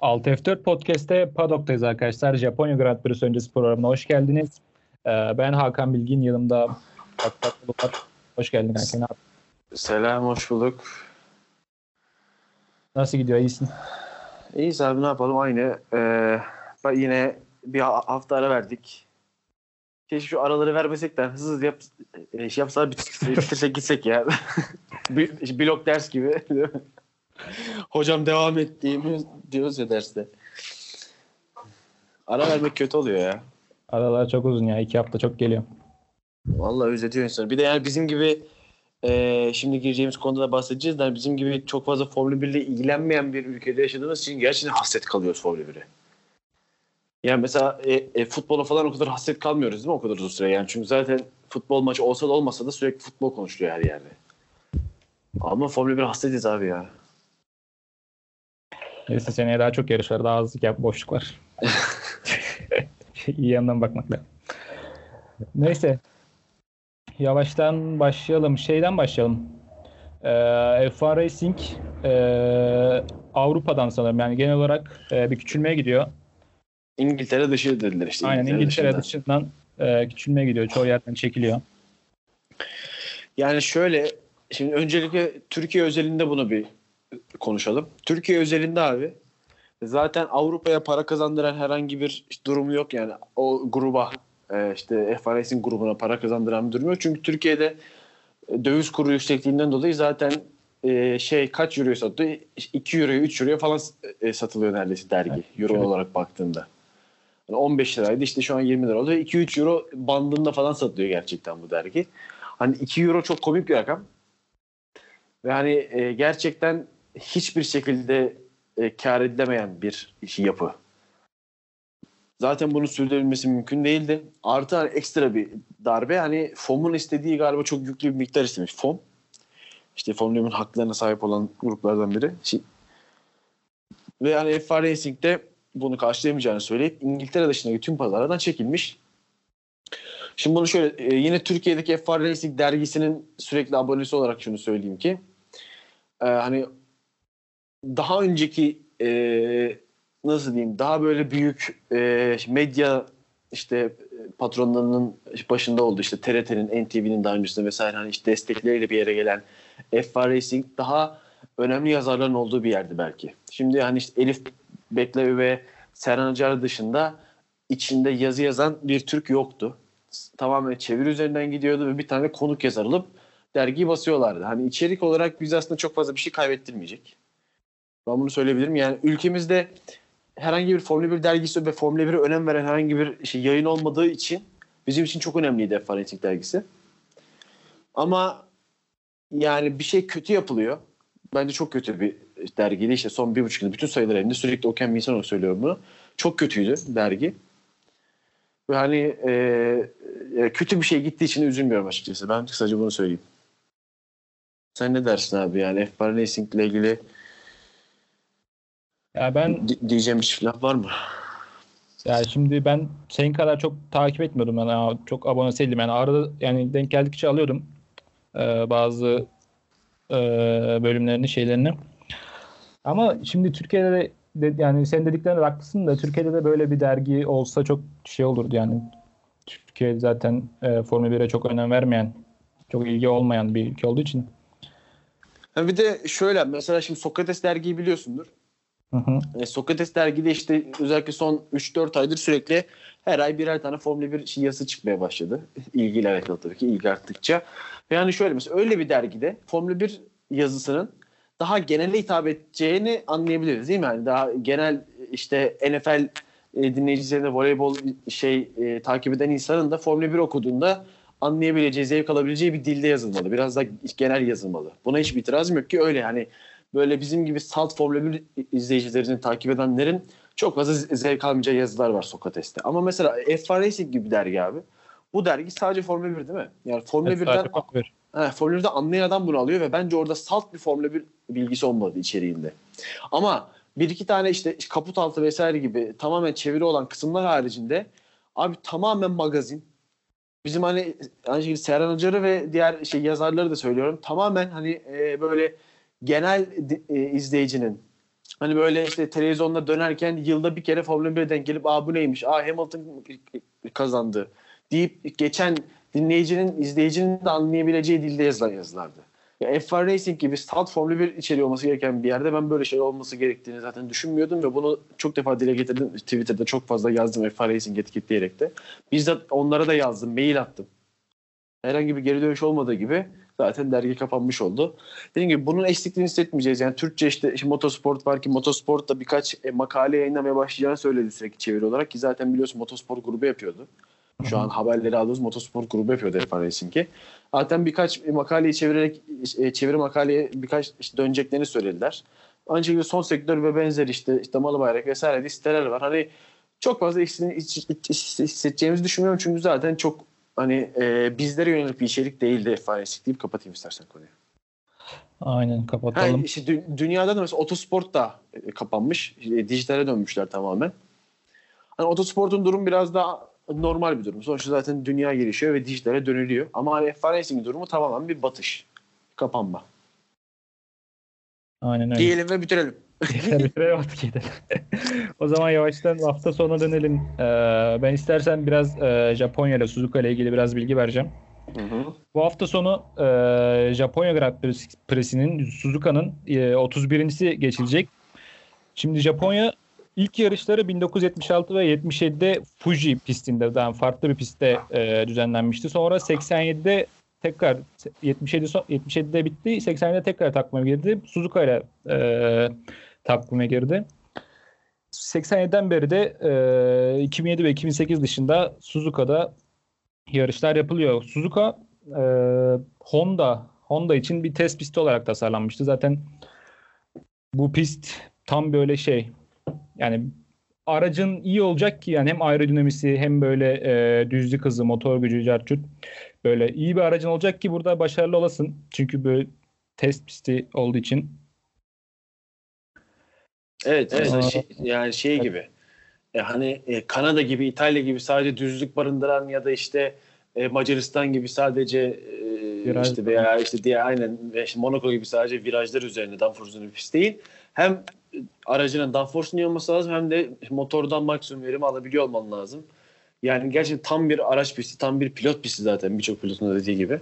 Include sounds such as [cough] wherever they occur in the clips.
6F4 Podcast'te Paddock'tayız arkadaşlar. Japonya Grand Prix öncesi programına hoş geldiniz. Ee, ben Hakan Bilgin, yanımda Hakan var. Hoş geldin Hakan abi. Selam, hoş bulduk. Nasıl gidiyor, iyisin? İyiyiz abi, ne yapalım? Aynı. Ee, yine bir hafta ara verdik. Keşke şu araları vermesek de hızlı yap, e, şey yapsalar bitirsek gitsek ya. [laughs] Blok ders gibi. Hocam devam et diyoruz ya derste. Ara vermek kötü oluyor ya. Aralar çok uzun ya. iki hafta çok geliyor. Vallahi özletiyor insanı. Bir de yani bizim gibi e, şimdi gireceğimiz konuda da bahsedeceğiz. Yani bizim gibi çok fazla Formula 1 ile ilgilenmeyen bir ülkede yaşadığımız için gerçekten hasret kalıyoruz Formula 1'e. Yani mesela e, e, futbola falan o kadar hasret kalmıyoruz değil mi o kadar uzun süre? Yani çünkü zaten futbol maçı olsa da olmasa da sürekli futbol konuşuluyor her yerde. Ama Formula 1 hasretiz abi ya. Neyse seneye daha çok yarış var. Daha az boşluk var. [laughs] İyi yandan bakmak lazım. Neyse. Yavaştan başlayalım. Şeyden başlayalım. Ee, F1 Racing e, Avrupa'dan sanırım. Yani genel olarak e, bir küçülmeye gidiyor. İngiltere dışı dediler işte. Aynen İngiltere, İngiltere dışından, dışından e, küçülmeye gidiyor. Çoğu yerden çekiliyor. Yani şöyle şimdi öncelikle Türkiye özelinde bunu bir konuşalım. Türkiye özelinde abi zaten Avrupa'ya para kazandıran herhangi bir durum yok yani o gruba e, işte FRS'in grubuna para kazandıran bir durum yok. Çünkü Türkiye'de e, döviz kuru yüksekliğinden dolayı zaten e, şey kaç euroya satıyor? 2 euroya 3 euroya falan satılıyor neredeyse dergi evet, euro şöyle. olarak baktığında. Yani 15 liraydı işte şu an 20 lira oldu. 2-3 euro bandında falan satılıyor gerçekten bu dergi. Hani 2 euro çok komik bir rakam. Ve hani e, gerçekten hiçbir şekilde e, kar edilemeyen bir yapı. Zaten bunu sürdürülmesi mümkün değildi. Artı hani ekstra bir darbe. Hani FOM'un istediği galiba çok yüklü bir miktar istemiş. FOM. İşte Formula haklarına sahip olan gruplardan biri. Ve hani F1 Racing'de bunu karşılayamayacağını söyleyip İngiltere dışındaki tüm pazarlardan çekilmiş. Şimdi bunu şöyle e, yine Türkiye'deki F1 Racing dergisinin sürekli abonesi olarak şunu söyleyeyim ki e, hani daha önceki e, nasıl diyeyim daha böyle büyük e, medya işte patronlarının başında oldu işte TRT'nin, NTV'nin daha öncesinde vesaire hani işte destekleriyle bir yere gelen F1 Racing daha önemli yazarların olduğu bir yerdi belki. Şimdi hani işte Elif Beklevi ve Serhan Acar dışında içinde yazı yazan bir Türk yoktu. Tamamen çeviri üzerinden gidiyordu ve bir tane konuk yazar alıp dergiyi basıyorlardı. Hani içerik olarak biz aslında çok fazla bir şey kaybettirmeyecek. Ben bunu söyleyebilirim. Yani ülkemizde herhangi bir Formula 1 dergisi ve Formula 1'e önem veren herhangi bir şey yayın olmadığı için bizim için çok önemliydi F1 dergisi. Ama yani bir şey kötü yapılıyor. Bence çok kötü bir dergiydi. İşte son bir buçuk yıl bütün sayılar elinde sürekli okuyan bir insan olarak söylüyorum bunu. Çok kötüydü dergi. Ve hani e, e, kötü bir şey gittiği için üzülmüyorum açıkçası. Ben kısaca bunu söyleyeyim. Sen ne dersin abi yani F1 Racing ile ilgili ya ben D- diyeceğim bir şey var mı? Ya şimdi ben senin kadar çok takip etmiyordum yani çok abone değildim yani arada yani denk geldikçe alıyordum ee, bazı e, bölümlerini şeylerini. Ama şimdi Türkiye'de de, de yani sen dediklerine haklısın da Türkiye'de de böyle bir dergi olsa çok şey olurdu yani. Türkiye zaten e, Formula 1'e çok önem vermeyen, çok ilgi olmayan bir ülke olduğu için. bir de şöyle mesela şimdi Sokrates dergiyi biliyorsundur. Hı hı. E, Sokrates dergide işte özellikle son 3-4 aydır sürekli her ay birer tane Formula 1 şey yazısı çıkmaya başladı. İlgiyle alakalı tabii ki ilgi arttıkça. Yani şöyle mesela öyle bir dergide Formula 1 yazısının daha genele hitap edeceğini anlayabiliriz değil mi? Yani daha genel işte NFL e, dinleyicilerine voleybol şey e, takip eden insanın da Formula 1 okuduğunda anlayabileceği, zevk alabileceği bir dilde yazılmalı. Biraz daha genel yazılmalı. Buna hiçbir itirazım yok ki öyle yani böyle bizim gibi salt Formula 1 izleyicilerini takip edenlerin çok fazla zevk almayacağı yazılar var Sokrates'te. Ama mesela F1 Racing gibi bir dergi abi. Bu dergi sadece Formula 1 değil mi? Yani Formula evet, 1'den He, Formula 1'de anlayan adam bunu alıyor ve bence orada salt bir Formula 1 bilgisi olmadı içeriğinde. Ama bir iki tane işte kaput altı vesaire gibi tamamen çeviri olan kısımlar haricinde abi tamamen magazin. Bizim hani aynı şekilde Serhan Acar'ı ve diğer şey yazarları da söylüyorum. Tamamen hani e, böyle genel e, izleyicinin Hani böyle işte televizyonda dönerken yılda bir kere Formula 1'e denk gelip aa bu neymiş? Aa Hamilton kazandı deyip geçen dinleyicinin, izleyicinin de anlayabileceği dilde yazılan yazılardı. Ya F1 Racing gibi stat Formula 1 içeriği olması gereken bir yerde ben böyle şey olması gerektiğini zaten düşünmüyordum ve bunu çok defa dile getirdim. Twitter'da çok fazla yazdım F1 Racing etiketleyerek de. Bizzat onlara da yazdım, mail attım. Herhangi bir geri dönüş olmadığı gibi zaten dergi kapanmış oldu. Dediğim gibi bunun eksikliğini hissetmeyeceğiz. Yani Türkçe işte, işte motosport var ki motosportta birkaç e, makale yayınlamaya başlayacağını söyledi sürekli çeviri olarak ki zaten biliyorsun motosport grubu yapıyordu. Şu an haberleri aldığımız motosport grubu yapıyordu F1 Racing'i. Zaten birkaç makaleyi çevirerek e, çeviri makaleye birkaç işte döneceklerini söylediler. Aynı şekilde son sektör ve benzer işte, işte malı bayrak vesaire diye siteler var. Hani çok fazla eksiğini hissedeceğimizi düşünmüyorum çünkü zaten çok hani e, bizlere yönelik bir içerik değildi F1 Racing deyip kapatayım istersen konuyu. Aynen kapatalım. Ha, işte dü- dünyada da mesela otosport da e, kapanmış. E, dijitale dönmüşler tamamen. Hani otosportun durum biraz daha normal bir durum. Sonuçta zaten dünya gelişiyor ve dijitale dönülüyor. Ama hani F1 Racing durumu tamamen bir batış. Kapanma. Aynen öyle. Diyelim ve bitirelim. Bitirelim artık yeter. o zaman yavaştan hafta sonuna dönelim. Ee, ben istersen biraz e, Japonya ile Suzuka ile ilgili biraz bilgi vereceğim. Hı hı. Bu hafta sonu e, Japonya Grand Prix'sinin Suzuka'nın e, 31.si geçilecek. Şimdi Japonya ilk yarışları 1976 ve 77'de Fuji pistinde, daha farklı bir pistte e, düzenlenmişti. Sonra 87'de tekrar 77 son, 77'de bitti. 80'de tekrar takvime girdi. Suzuka ile e, takvime girdi. 87'den beri de e, 2007 ve 2008 dışında Suzuka'da yarışlar yapılıyor. Suzuka e, Honda Honda için bir test pisti olarak tasarlanmıştı. Zaten bu pist tam böyle şey yani aracın iyi olacak ki yani hem aerodinamisi hem böyle e, düzlük hızı, motor gücü, carcut böyle iyi bir aracın olacak ki burada başarılı olasın. Çünkü böyle test pisti olduğu için. Evet, evet. Aa. Şey, yani şey gibi. E, hani e, Kanada gibi, İtalya gibi sadece düzlük barındıran ya da işte e, Macaristan gibi sadece e, Viraj işte veya işte diye aynen işte Monaco gibi sadece virajlar üzerinde downforce üzerine bir pist değil. Hem aracının downforce'un olması lazım hem de motordan maksimum verimi alabiliyor olman lazım. Yani gerçekten tam bir araç pisti, tam bir pilot pisti zaten birçok pilotun dediği gibi.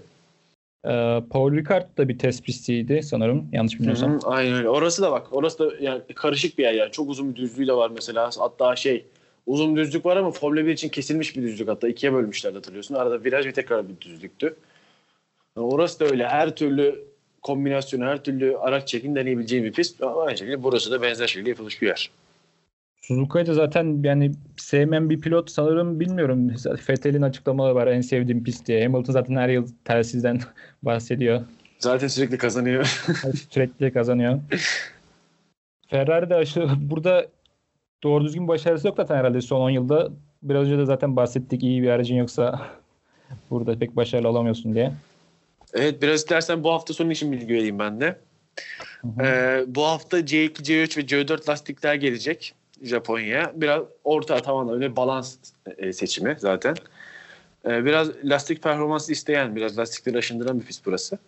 E, Paul Ricard da bir test pistiydi sanırım. Yanlış bilmiyorsam. Hı hı, aynen öyle. Orası da bak. Orası da yani karışık bir yer yani. Çok uzun bir düzlüğü de var mesela. Hatta şey uzun düzlük var ama Formula 1 için kesilmiş bir düzlük hatta. ikiye bölmüşler hatırlıyorsun. Arada viraj ve tekrar bir düzlüktü. Yani orası da öyle. Her türlü kombinasyonu, her türlü araç çekim deneyebileceği bir pist. Ama aynı şekilde burası da benzer şekilde yapılmış bir yer. Suzuka'yı da zaten yani sevmeyen bir pilot sanırım bilmiyorum. Vettel'in açıklamaları var en sevdiğim pist diye. Hamilton zaten her yıl telsizden [laughs] bahsediyor. Zaten sürekli kazanıyor. [laughs] Sürekli kazanıyor. Ferrari de aşı, burada doğru düzgün başarısı yok zaten herhalde son 10 yılda. Biraz önce de zaten bahsettik iyi bir aracın yoksa [laughs] burada pek başarılı olamıyorsun diye. evet biraz istersen bu hafta sonu için bilgi vereyim ben de. Hı hı. Ee, bu hafta C2, C3 ve C4 lastikler gelecek Japonya'ya. Biraz orta tamamen öyle balans e, seçimi zaten. Ee, biraz lastik performansı isteyen, biraz lastikleri aşındıran bir pist burası.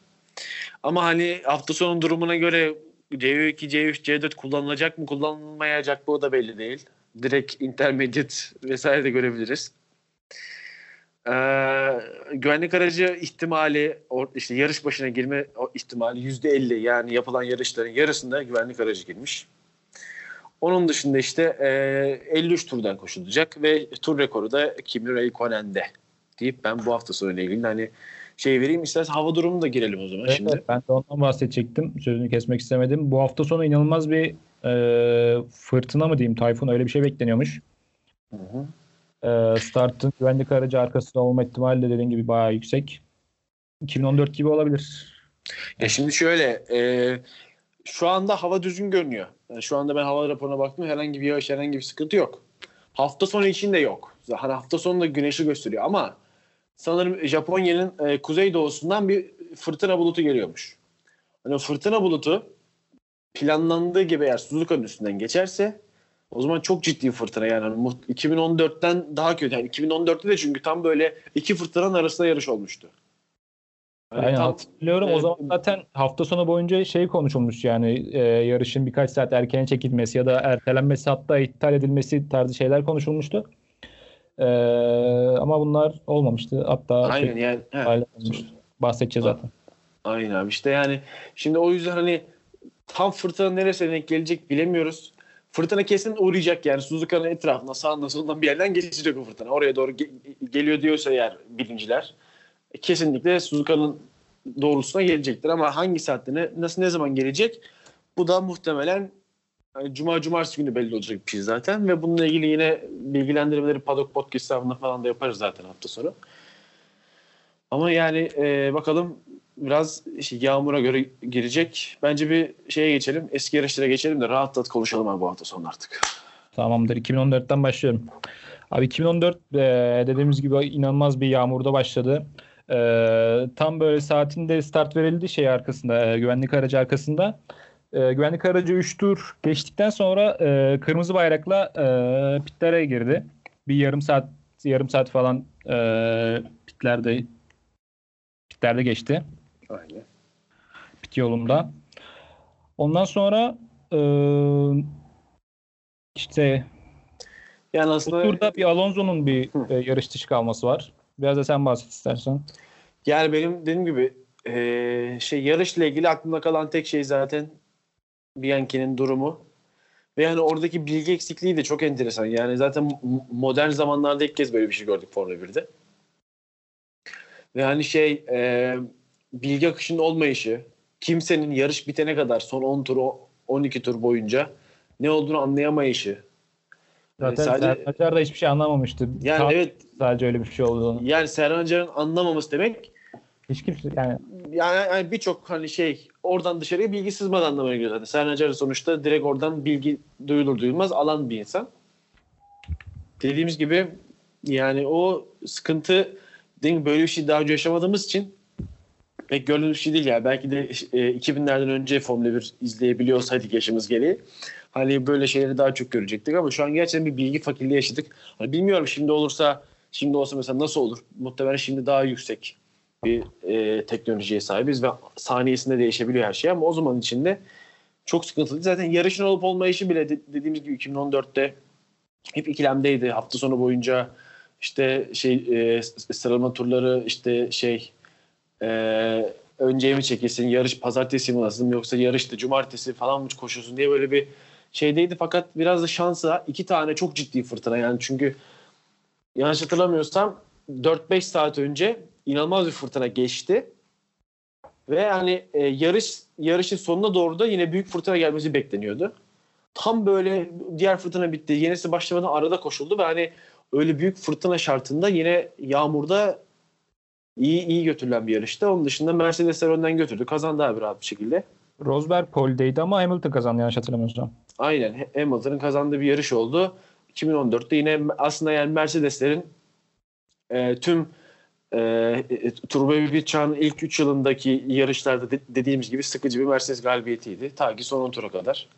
Ama hani hafta sonu durumuna göre C2, C3, C4 kullanılacak mı kullanılmayacak mı o da belli değil. Direkt intermediate vesaire de görebiliriz. Ee, güvenlik aracı ihtimali işte yarış başına girme ihtimali yüzde elli yani yapılan yarışların yarısında güvenlik aracı girmiş. Onun dışında işte e, 53 turdan koşulacak ve tur rekoru da Kimi Räikkönen'de deyip ben bu hafta sonuyla ilgili hani şey vereyim istersen hava durumunu da girelim o zaman Evet, şimdi. ben de ondan bahsedecektim. Sözünü kesmek istemedim. Bu hafta sonu inanılmaz bir e, fırtına mı diyeyim, tayfun öyle bir şey bekleniyormuş. Hı hı. E, startın güvenlik aracı arkasında olma ihtimali de dediğin gibi bayağı yüksek. 2014 gibi olabilir. Ya şimdi şöyle e, şu anda hava düzgün görünüyor. Yani şu anda ben hava raporuna baktım herhangi bir yağış herhangi bir sıkıntı yok. Hafta sonu için de yok. Hani hafta sonu da güneşi gösteriyor ama sanırım Japonya'nın e, kuzeydoğusundan bir fırtına bulutu geliyormuş. Hani fırtına bulutu planlandığı gibi eğer Suzuka'nın üstünden geçerse o zaman çok ciddi fırtına yani Hani mu- 2014'ten daha kötü. Yani 2014'te de çünkü tam böyle iki fırtınanın arasında yarış olmuştu. Aynen tam- hatırlıyorum. O e, zaman zaten hafta sonu boyunca şey konuşulmuş yani e, yarışın birkaç saat erken çekilmesi ya da ertelenmesi hatta iptal edilmesi tarzı şeyler konuşulmuştu. E, ama bunlar olmamıştı. Hatta Aynen şey, yani. he. Bahsedeceğiz zaten. Aynen abi işte yani şimdi o yüzden hani tam fırtına neresine denk gelecek bilemiyoruz. Fırtına kesin uğrayacak yani Suzuka'nın etrafına sağından solundan bir yerden geçecek o fırtına. Oraya doğru ge- geliyor diyorsa eğer bilimciler e, kesinlikle Suzuka'nın doğrultusuna gelecektir ama hangi saatte ne, nasıl ne zaman gelecek bu da muhtemelen yani Cuma cumartesi günü belli olacak bir şey zaten ve bununla ilgili yine bilgilendirmeleri Paddock Podcast hesabında falan da yaparız zaten hafta sonu. Ama yani e, bakalım biraz işte yağmura göre girecek. Bence bir şeye geçelim. Eski yarışlara geçelim de rahat rahat konuşalım abi bu hafta sonu artık. Tamamdır. 2014'ten başlıyorum. Abi 2014 e, dediğimiz gibi inanılmaz bir yağmurda başladı. E, tam böyle saatinde start verildi şey arkasında, e, güvenlik aracı arkasında. E, güvenlik aracı 3 tur geçtikten sonra e, kırmızı bayrakla e, pitlere girdi. Bir yarım saat yarım saat falan e, pitlerde pitlerde geçti. Aynen. Pit yolunda. Ondan sonra e, işte Yani Bu aslında turda bir Alonso'nun bir Hı. e, yarış dışı kalması var. Biraz da sen bahset istersen. yani benim dediğim gibi e, şey yarışla ilgili aklımda kalan tek şey zaten Bianchi'nin durumu. Ve yani oradaki bilgi eksikliği de çok enteresan. Yani zaten modern zamanlarda ilk kez böyle bir şey gördük Formula 1'de. Ve hani şey e, bilgi akışının olmayışı, kimsenin yarış bitene kadar son 10 tur, o- 12 tur boyunca ne olduğunu anlayamayışı. Zaten sadece- Serhan Acar da hiçbir şey anlamamıştı. Yani Tam evet Sadece öyle bir şey olduğunu. yani Serhan Acar'ın anlamaması demek Hiç kimse yani yani, yani birçok hani şey oradan dışarıya bilgi sızmadan anlamaya geliyor zaten. Serhan Acar sonuçta direkt oradan bilgi duyulur duyulmaz alan bir insan. Dediğimiz gibi yani o sıkıntı dediğim gibi böyle bir şey daha önce yaşamadığımız için pek gördüğümüz bir şey değil ya. Belki de e, 2000'lerden önce Formula 1 izleyebiliyorsaydık yaşımız gereği hani böyle şeyleri daha çok görecektik ama şu an gerçekten bir bilgi fakirliği yaşadık. Hani bilmiyorum şimdi olursa şimdi olsa mesela nasıl olur? Muhtemelen şimdi daha yüksek bir e, teknolojiye sahibiz ve saniyesinde değişebiliyor her şey ama o zaman içinde çok sıkıntılı. Zaten yarışın olup olmayışı bile de- dediğimiz gibi 2014'te hep ikilemdeydi. Hafta sonu boyunca işte şey e, sıralama turları işte şey e, önceye mi çekilsin, yarış pazartesi mi nasıl yoksa yarışta cumartesi falan mı koşuyorsun diye böyle bir şeydeydi. Fakat biraz da şansa iki tane çok ciddi fırtına yani çünkü yanlış hatırlamıyorsam 4-5 saat önce inanılmaz bir fırtına geçti. Ve hani e, yarış yarışın sonuna doğru da yine büyük fırtına gelmesi bekleniyordu. Tam böyle diğer fırtına bitti. Yenisi başlamadan arada koşuldu ve hani öyle büyük fırtına şartında yine yağmurda iyi iyi götürülen bir yarıştı. Onun dışında Mercedesler önden götürdü. Kazandı abi rahat bir şekilde. Rosberg poledeydi ama Hamilton kazandı yanlış hatırlamıyorsam. Aynen Hamilton'ın kazandığı bir yarış oldu. 2014'te yine aslında yani Mercedeslerin e, tüm e, e, Turbo bir çağın ilk 3 yılındaki yarışlarda de- dediğimiz gibi sıkıcı bir Mercedes galibiyetiydi. Ta ki son 10 tura kadar.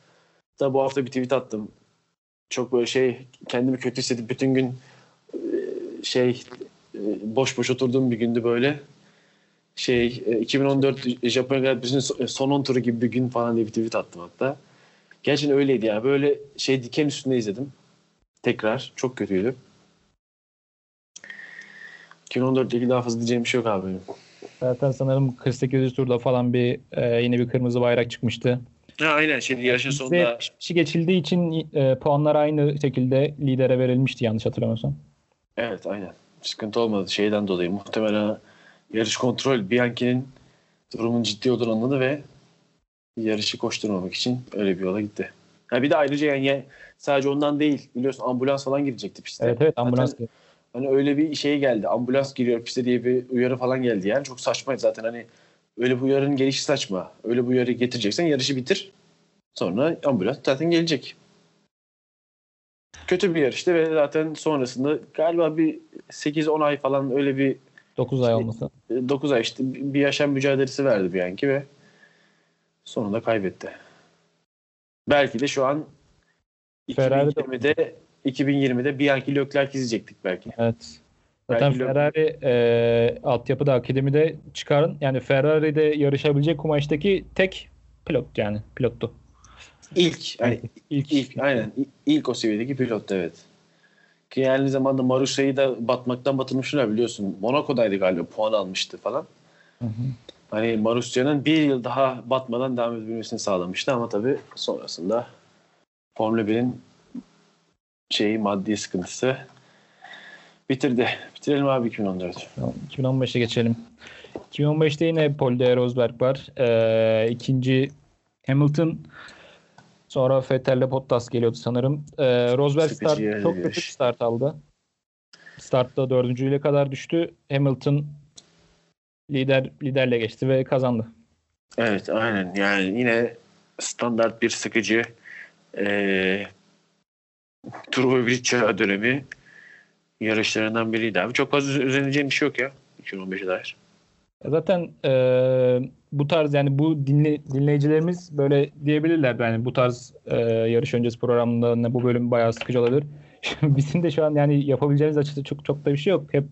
Da bu hafta bir tweet attım. Çok böyle şey kendimi kötü hissedip bütün gün e, şey boş boş oturduğum bir gündü böyle. Şey e, 2014 Japonya Grand Prix'sinin son- son 10 turu gibi bir gün falan diye bir tweet attım hatta. Gerçekten öyleydi ya. Böyle şey diken üstünde izledim. Tekrar. Çok kötüydü. 2014 ile ilgili daha fazla diyeceğim bir şey yok abi benim. Zaten sanırım 48. turda falan bir e, yine bir kırmızı bayrak çıkmıştı. Ha, aynen. Şimdi yarışın sonunda kişi geçildiği için e, puanlar aynı şekilde lidere verilmişti yanlış hatırlamıyorsam. evet aynen. Sıkıntı olmadı şeyden dolayı. Muhtemelen yarış kontrol Bianchi'nin durumun ciddi olduğunu anladı ve yarışı koşturmamak için öyle bir yola gitti. Ha bir de ayrıca yani ya- sadece ondan değil. Biliyorsun ambulans falan girecekti piste. Evet evet ambulans. Zaten Hani öyle bir şey geldi. Ambulans giriyor piste diye bir uyarı falan geldi. Yani çok saçma zaten hani öyle bir uyarının gelişi saçma. Öyle bir uyarı getireceksen yarışı bitir. Sonra ambulans zaten gelecek. Kötü bir yarıştı ve zaten sonrasında galiba bir 8-10 ay falan öyle bir 9 ay olması. 9 ay işte bir yaşam mücadelesi verdi Bianchi ve sonunda kaybetti. Belki de şu an Ferrari de- 2020'de 2020'de Bianchi Leclerc izleyecektik belki. Evet. Zaten Belki Ferrari e, altyapıda akademide çıkarın. Yani Ferrari'de yarışabilecek kumaştaki tek pilot yani pilottu. İlk yani İlk, ilk aynen İ- ilk o seviyedeki pilot evet. Ki aynı zamanda Marusya'yı da batmaktan batırmışlar biliyorsun. Monaco'daydı galiba puan almıştı falan. Hı hı. Hani Marusya'nın bir yıl daha batmadan devam edebilmesini sağlamıştı ama tabii sonrasında Formula 1'in şeyi maddi sıkıntısı bitirdi. Bitirelim abi 2014. Tamam, 2015'e geçelim. 2015'te yine Paul de Rosberg var. Ee, ikinci Hamilton sonra Vettel'le Bottas geliyordu sanırım. Ee, Rosberg start, çok kötü start aldı. Startta dördüncüyle kadar düştü. Hamilton lider liderle geçti ve kazandı. Evet aynen yani yine standart bir sıkıcı eee Turbo Bridge dönemi yarışlarından biriydi abi. Çok fazla üzüleceğim bir şey yok ya 2015'e dair. Zaten e, bu tarz yani bu dinle, dinleyicilerimiz böyle diyebilirler yani bu tarz e, yarış öncesi programında ne bu bölüm bayağı sıkıcı olabilir. [laughs] Bizim de şu an yani yapabileceğimiz açıkçası çok çok da bir şey yok. Hep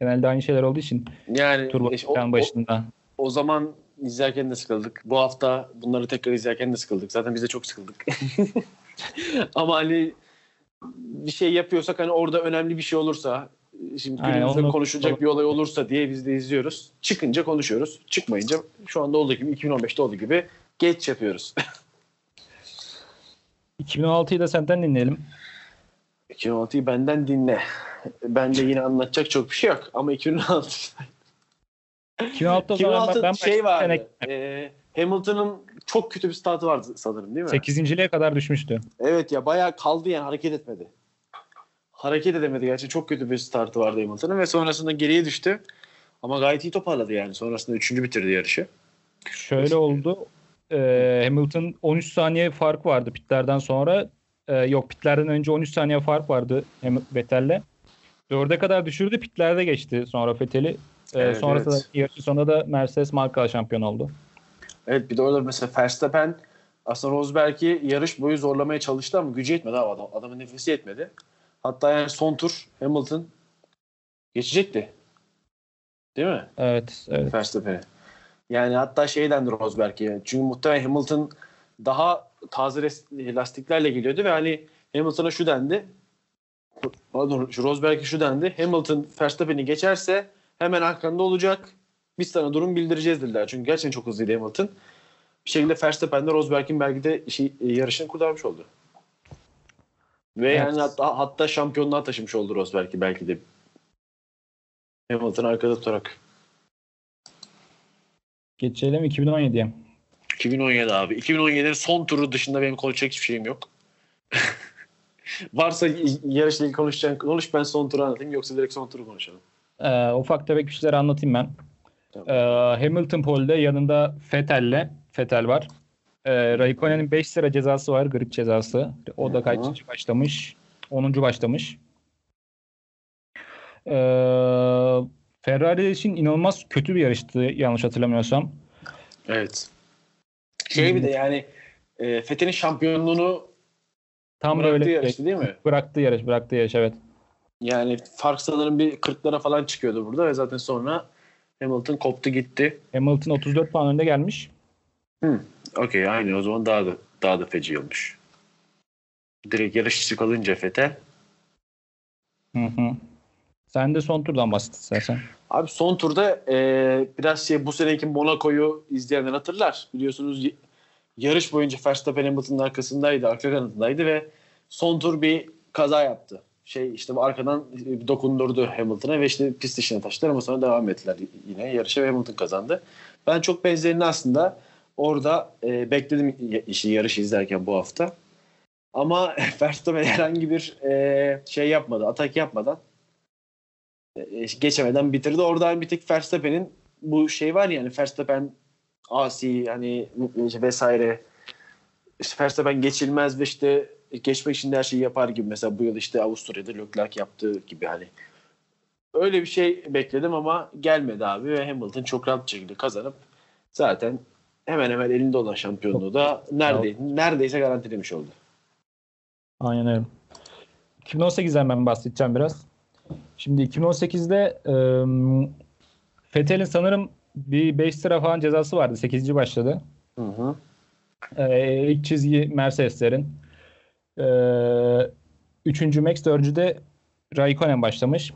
genelde aynı şeyler olduğu için Yani turbo işte o, ekran o, başında. o zaman izlerken de sıkıldık. Bu hafta bunları tekrar izlerken de sıkıldık. Zaten biz de çok sıkıldık. [laughs] Ama hani bir şey yapıyorsak hani orada önemli bir şey olursa şimdi Aynen, günümüzde onu- konuşulacak bir olay olursa diye biz de izliyoruz. Çıkınca konuşuyoruz. Çıkmayınca şu anda olduğu gibi 2015'te olduğu gibi geç yapıyoruz. [laughs] 2016'yı da senden dinleyelim. 2016'yı benden dinle. Ben de yine anlatacak çok bir şey yok. Ama 2016 2016'da o zaman 2016 ben, şey vardı. e, Hamilton'ın çok kötü bir startı vardı sanırım değil mi? 8.liğe kadar düşmüştü. Evet ya bayağı kaldı yani hareket etmedi. Hareket edemedi gerçi çok kötü bir startı vardı Hamilton'ın ve sonrasında geriye düştü. Ama gayet iyi toparladı yani. Sonrasında üçüncü bitirdi yarışı. Şöyle oldu. e, Hamilton 13 saniye fark vardı pitlerden sonra. E, yok pitlerden önce 13 saniye fark vardı Vettel'le. 4'e kadar düşürdü pitlerde geçti sonra Vettel'i. E, Evet, sonrasında evet. yarışın sonunda da Mercedes marka şampiyon oldu. Evet bir de orada mesela Verstappen aslında Rosberg'i yarış boyu zorlamaya çalıştı ama gücü yetmedi abi adam. Adamın nefesi yetmedi. Hatta yani son tur Hamilton geçecekti. Değil mi? Evet, evet. Verstappen'i. Yani hatta şey dendi Rosberg'e. Çünkü muhtemelen Hamilton daha taze lastiklerle geliyordu ve hani Hamilton'a şu dendi. Pardon, şu Rosberg'e şu dendi. Hamilton Verstappen'i geçerse hemen arkanda olacak. Biz sana durum bildireceğiz dediler. Çünkü gerçekten çok hızlıydı Hamilton. Bir şekilde Verstappen de Rosberg'in belki de işi, yarışını kurtarmış oldu. Ve Evet. yani hatta, hatta şampiyonluğa taşımış oldu Rosberg'i belki de. Hamilton arkada tutarak. Geçelim 2017'ye. 2017 abi. 2017'nin son turu dışında benim konuşacak hiçbir şeyim yok. [laughs] Varsa yarışla ilgili konuşacağın konuş ben son turu anlatayım yoksa direkt son turu konuşalım. Ee, ufak tefek bir şeyler anlatayım ben. Tamam. Ee, Hamilton pole'de yanında Vettel'le Vettel var. Ee, Raikkonen'in 5 sıra cezası var. Grid cezası. O da kaçıncı başlamış? 10. başlamış. Ee, Ferrari için inanılmaz kötü bir yarıştı yanlış hatırlamıyorsam. Evet. Şey bir de yani e, Fethi'nin şampiyonluğunu Tam bıraktığı böyle yarıştı değil mi? bıraktığı yarış, bıraktığı yarış evet. Yani fark sanırım bir 40'lara falan çıkıyordu burada ve zaten sonra Hamilton koptu gitti. Hamilton 34 puan önde gelmiş. Okey aynı o zaman daha da daha da feci olmuş. Direkt yarış dışı kalınca Fete. Hı hı. Sen de son turdan bahset istersen. Abi son turda e, biraz şey bu seneki Monaco'yu izleyenler hatırlar. Biliyorsunuz yarış boyunca Verstappen Hamilton'ın arkasındaydı, arka kanadındaydı ve son tur bir kaza yaptı. Şey işte bu arkadan e, dokundurdu Hamilton'a ve işte pist dışına taşıdılar ama sonra devam ettiler yine yarışa ve Hamilton kazandı. Ben çok benzerini aslında orada e, bekledim işi yarışı izlerken bu hafta. Ama [laughs] Verstappen herhangi bir e, şey yapmadı, atak yapmadan e, geçemeden bitirdi. Oradan bir tek Verstappen'in bu şey var ya hani Verstappen asi hani vesaire işte Verstappen geçilmez ve işte geçmek için her şeyi yapar gibi mesela bu yıl işte Avusturya'da Leclerc yaptığı gibi hani öyle bir şey bekledim ama gelmedi abi ve Hamilton çok rahat bir şekilde kazanıp zaten hemen hemen elinde olan şampiyonluğu da neredeyse, neredeyse garantilemiş oldu. Aynen öyle. 2018'den ben bahsedeceğim biraz. Şimdi 2018'de e, Fethel'in sanırım bir 5 sıra falan cezası vardı. 8. başladı. Hı hı. E, ilk çizgi Mercedeslerin. E, üçüncü Max, dördüncü de Raikkonen başlamış.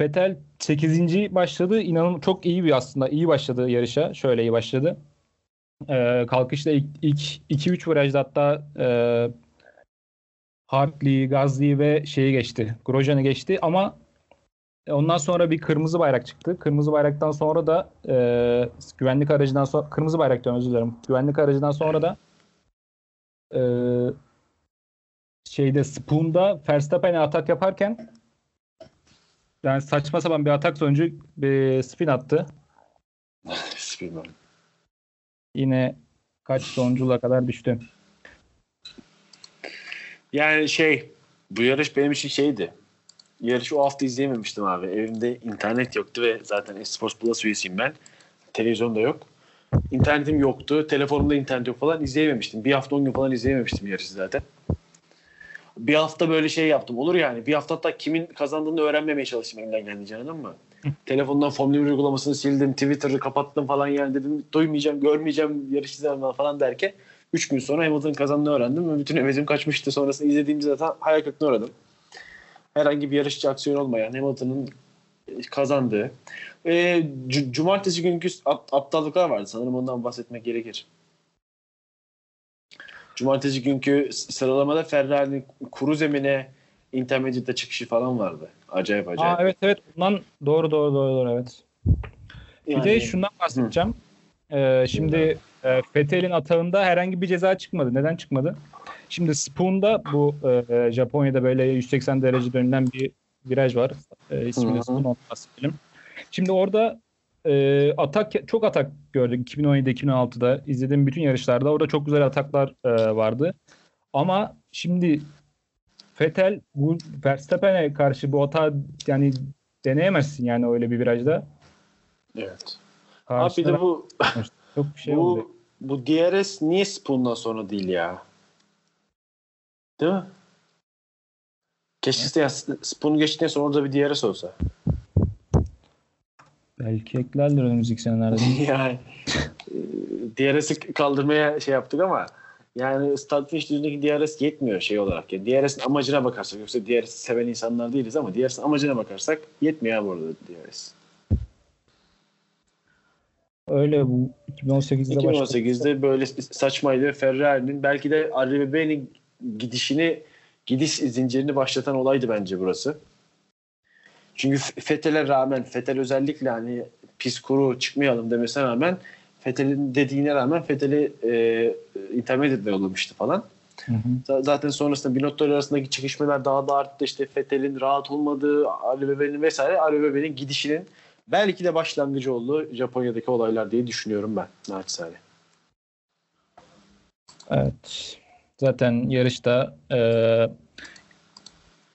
Vettel 8. başladı. İnanın çok iyi bir aslında. iyi başladı yarışa. Şöyle iyi başladı. E, kalkışta ilk, ilk 2-3 virajda hatta e, Hartley, Gazli ve şeyi geçti. Grosjean'ı geçti ama ondan sonra bir kırmızı bayrak çıktı. Kırmızı bayraktan sonra da e, güvenlik aracından sonra kırmızı bayrak diyorum özür dilerim. Güvenlik aracından sonra da e, şeyde Spoon'da Verstappen'e atak yaparken yani saçma sapan bir atak sonucu bir spin attı. [laughs] Bilmiyorum. Yine kaç sonunculuğa kadar düştü. Yani şey bu yarış benim için şeydi. Yarışı o hafta izleyememiştim abi. Evimde internet yoktu ve zaten Esports Plus üyesiyim ben. Televizyon da yok. İnternetim yoktu. Telefonumda internet yok falan izleyememiştim. Bir hafta on gün falan izleyememiştim yarışı zaten. Bir hafta böyle şey yaptım. Olur yani. Bir hafta hatta kimin kazandığını öğrenmemeye çalıştım elimden geldiğince anladın mı? Telefondan Formula 1 uygulamasını sildim. Twitter'ı kapattım falan yani dedim. Duymayacağım, görmeyeceğim, yarış izlemem falan derken 3 gün sonra Hamilton'ın kazandığını öğrendim ve bütün hevesim kaçmıştı. Sonrasında izlediğimde zaten hayal kırıklığına uğradım. Herhangi bir yarışçı aksiyon olmayan Hamilton'ın kazandığı. E, c- cumartesi günkü ap- aptallıklar vardı. Sanırım ondan bahsetmek gerekir. Cumartesi günkü sıralamada Ferrari'nin kuru zemine Intermediate'de çıkışı falan vardı. Acayip acayip. Aa, evet evet bundan doğru doğru doğru, doğru evet. Yani- Bir de şundan bahsedeceğim. Ee, şimdi e, Vettel'in atağında herhangi bir ceza çıkmadı. Neden çıkmadı? Şimdi Spoon'da bu e, Japonya'da böyle 180 derece dönülen bir viraj var. E, ismi de. Spoon ondan bahsedelim. Şimdi orada e, atak çok atak gördük 2017'de 2016'da izlediğim bütün yarışlarda orada çok güzel ataklar e, vardı. Ama şimdi Vettel bu Verstappen'e karşı bu atağı yani deneyemezsin yani öyle bir virajda. Evet. Abi bir Karşıda de bu [laughs] çok bir şey bu bu DRS niye Spoon'dan sonra değil ya? Değil mi? Keşke ya Spoon geçtikten sonra orada bir DRS olsa. Belki eklerler önümüzdeki senelerde. [laughs] yani e, DRS'i kaldırmaya şey yaptık ama yani start finish düzündeki DRS yetmiyor şey olarak. Yani DRS'in amacına bakarsak yoksa DRS'i seven insanlar değiliz ama DRS'in amacına bakarsak yetmiyor abi orada DRS. Öyle bu 2018'de başladı. 2018'de böyle saçmaydı Ferrari'nin belki de RBB'nin gidişini gidiş zincirini başlatan olaydı bence burası. Çünkü Fethel'e rağmen Fethel özellikle hani pis kuru çıkmayalım demesine rağmen Fethel'in dediğine rağmen Fethel'i e, intermediate'le yollamıştı falan. Hı hı. Zaten sonrasında Binotto arasındaki çekişmeler daha da arttı. İşte Fethel'in rahat olmadığı, Ali Bebe'nin vesaire Ali Bebe'nin gidişinin belki de başlangıcı oldu Japonya'daki olaylar diye düşünüyorum ben naçizane. Evet. Zaten yarışta e,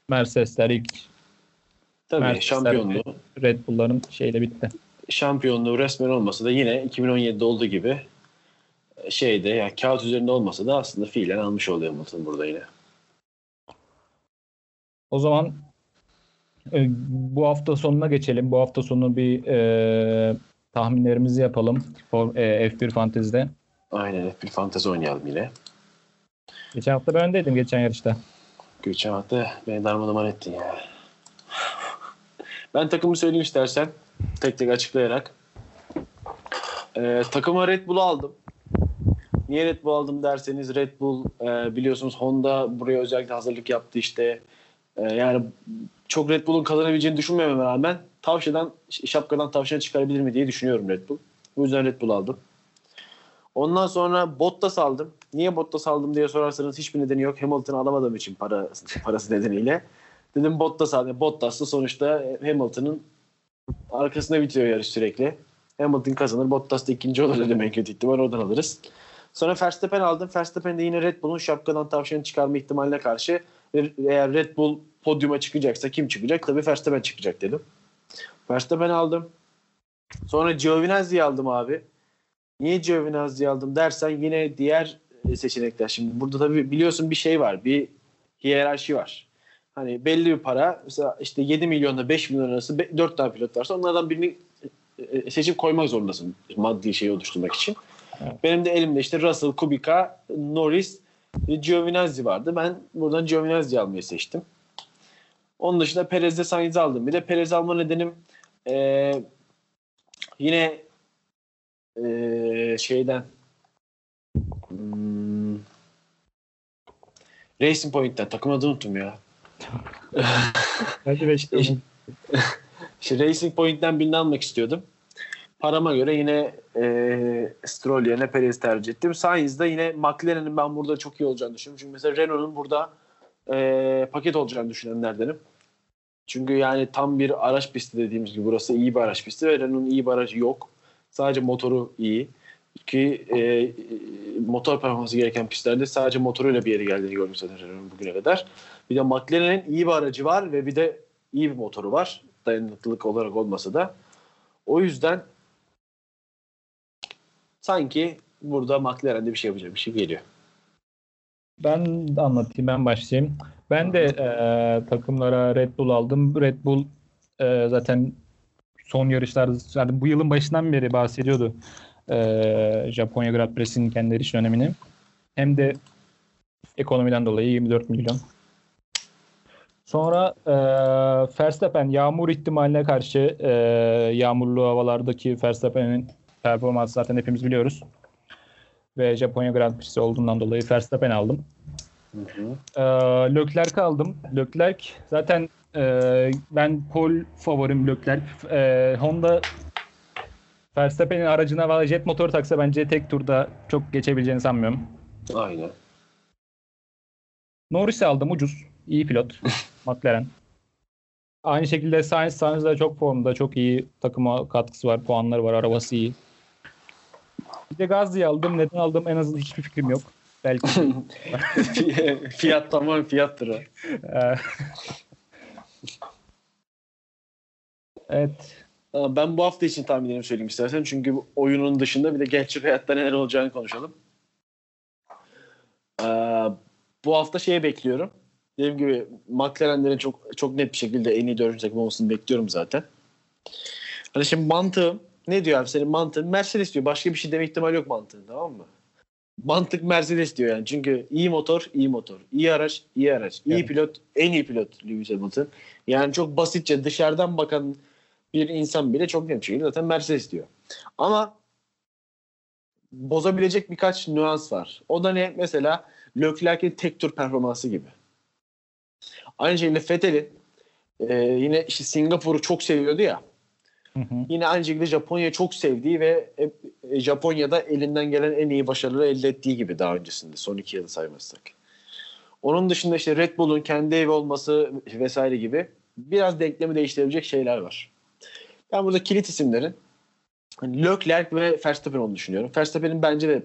Mercedesler ilk Tabii Mercedesler- şampiyonluğu Red Bull'ların şeyle bitti. Şampiyonluğu resmen olmasa da yine 2017'de olduğu gibi şeyde yani kağıt üzerinde olmasa da aslında fiilen almış oluyor Hamilton burada yine. O zaman e, bu hafta sonuna geçelim. Bu hafta sonu bir e, tahminlerimizi yapalım. For, e, F1 Fantasy'de. Aynen bir fantezi oynayalım yine. Geçen hafta ben öndeydim geçen yarışta. Geçen hafta beni darmadağın ettin ya. Ben takımı söyleyeyim istersen. Tek tek açıklayarak. Ee, takıma Red Bull'u aldım. Niye Red Bull aldım derseniz Red Bull e, biliyorsunuz Honda buraya özellikle hazırlık yaptı işte. E, yani çok Red Bull'un kazanabileceğini düşünmememe rağmen tavşadan şapkadan tavşana çıkarabilir mi diye düşünüyorum Red Bull. Bu yüzden Red Bull aldım. Ondan sonra Bottas aldım. Niye Bottas aldım diye sorarsanız hiçbir nedeni yok. Hamilton alamadığım için para, parası nedeniyle. Dedim Bottas aldım. Bottas da sonuçta Hamilton'ın arkasında bitiyor yarış sürekli. Hamilton kazanır. Bottas da ikinci olur dedim en kötü ihtimal. Oradan alırız. Sonra Verstappen aldım. Verstappen de yine Red Bull'un şapkadan tavşanı çıkarma ihtimaline karşı eğer Red Bull podyuma çıkacaksa kim çıkacak? Tabii Verstappen çıkacak dedim. Verstappen aldım. Sonra Giovinazzi'yi aldım abi. Niye Giovinazzi'yi aldım dersen yine diğer seçenekler. Şimdi burada tabii biliyorsun bir şey var. Bir hiyerarşi var. Hani belli bir para mesela işte 7 milyonla 5 milyon arası 4 tane pilot varsa onlardan birini e, e, seçip koymak zorundasın maddi şeyi oluşturmak için. Evet. Benim de elimde işte Russell, Kubica, Norris, Giovinazzi vardı. Ben buradan Giovinazzi almayı seçtim. Onun dışında Perez'de Sainz'i aldım. Bir de Perez alma nedenim e, yine e, şeyden hmm, Racing Point'ten takım adını unuttum ya. Hadi İşte, [laughs] işte Racing Point'ten birini almak istiyordum. Parama göre yine e, Stroll yerine Perez tercih ettim. Sainz'da yine McLaren'in ben burada çok iyi olacağını düşünüyorum. Çünkü mesela Renault'un burada e, paket olacağını düşünenlerdenim. Çünkü yani tam bir araç pisti dediğimiz gibi burası iyi bir araç pisti ve Renault'un iyi bir aracı yok. Sadece motoru iyi. Ki e, motor performansı gereken pistlerde sadece motoruyla bir yere geldiğini gördüm zaten Renault'un bugüne kadar. Bir de McLaren'in iyi bir aracı var ve bir de iyi bir motoru var. Dayanıklılık olarak olmasa da. O yüzden sanki burada McLaren'de bir şey yapacak bir şey geliyor. Ben de anlatayım, ben başlayayım. Ben de e, takımlara Red Bull aldım. Red Bull e, zaten son yarışlarda, yani bu yılın başından beri bahsediyordu e, Japonya Grand Prix'sinin kendileri için önemini. Hem de ekonomiden dolayı 24 milyon. Sonra e, Verstappen yağmur ihtimaline karşı e, yağmurlu havalardaki Verstappen'in performansı zaten hepimiz biliyoruz. Ve Japonya Grand Prix'si olduğundan dolayı Verstappen aldım. E, Leclerc aldım. Leclerc zaten e, ben pol favorim Leclerc. E, Honda Verstappen'in aracına valla jet motor taksa bence tek turda çok geçebileceğini sanmıyorum. Aynen. Norris'i aldım ucuz. İyi pilot. [laughs] McLaren. Aynı şekilde Sainz, Sainz de çok formda. Çok iyi takıma katkısı var. Puanları var. Arabası iyi. Bir de Gazze'yi aldım. Neden aldım en azından hiçbir fikrim yok. Belki. [laughs] fiyat tamam fiyattır [laughs] evet. Ben bu hafta için tahminlerimi söyleyeyim istersen. Çünkü oyunun dışında bir de gerçek hayatta neler olacağını konuşalım. Ee, bu hafta şeye bekliyorum. Dediğim gibi McLaren'lerin çok çok net bir şekilde en iyi dördüncü takım olmasını bekliyorum zaten. Hani şimdi mantığım ne diyor abi senin mantığın? Mercedes diyor. Başka bir şey deme ihtimali yok mantığın tamam mı? Mantık Mercedes diyor yani. Çünkü iyi motor, iyi motor. iyi araç, iyi araç. iyi Evet. pilot, en iyi pilot Lewis Hamilton. Yani çok basitçe dışarıdan bakan bir insan bile çok net bir şekilde zaten Mercedes diyor. Ama bozabilecek birkaç nüans var. O da ne? Mesela Leclerc'in tek tur performansı gibi. Aynı şekilde Vettel'in e, yine işte Singapur'u çok seviyordu ya. Hı hı. Yine aynı şekilde Japonya'yı çok sevdiği ve e, e, Japonya'da elinden gelen en iyi başarıları elde ettiği gibi daha öncesinde. Son iki yılı saymazsak. Onun dışında işte Red Bull'un kendi evi olması vesaire gibi biraz denklemi değiştirebilecek şeyler var. Ben burada kilit isimlerin hani Leclerc ve Verstappen olduğunu düşünüyorum. Verstappen'in bence de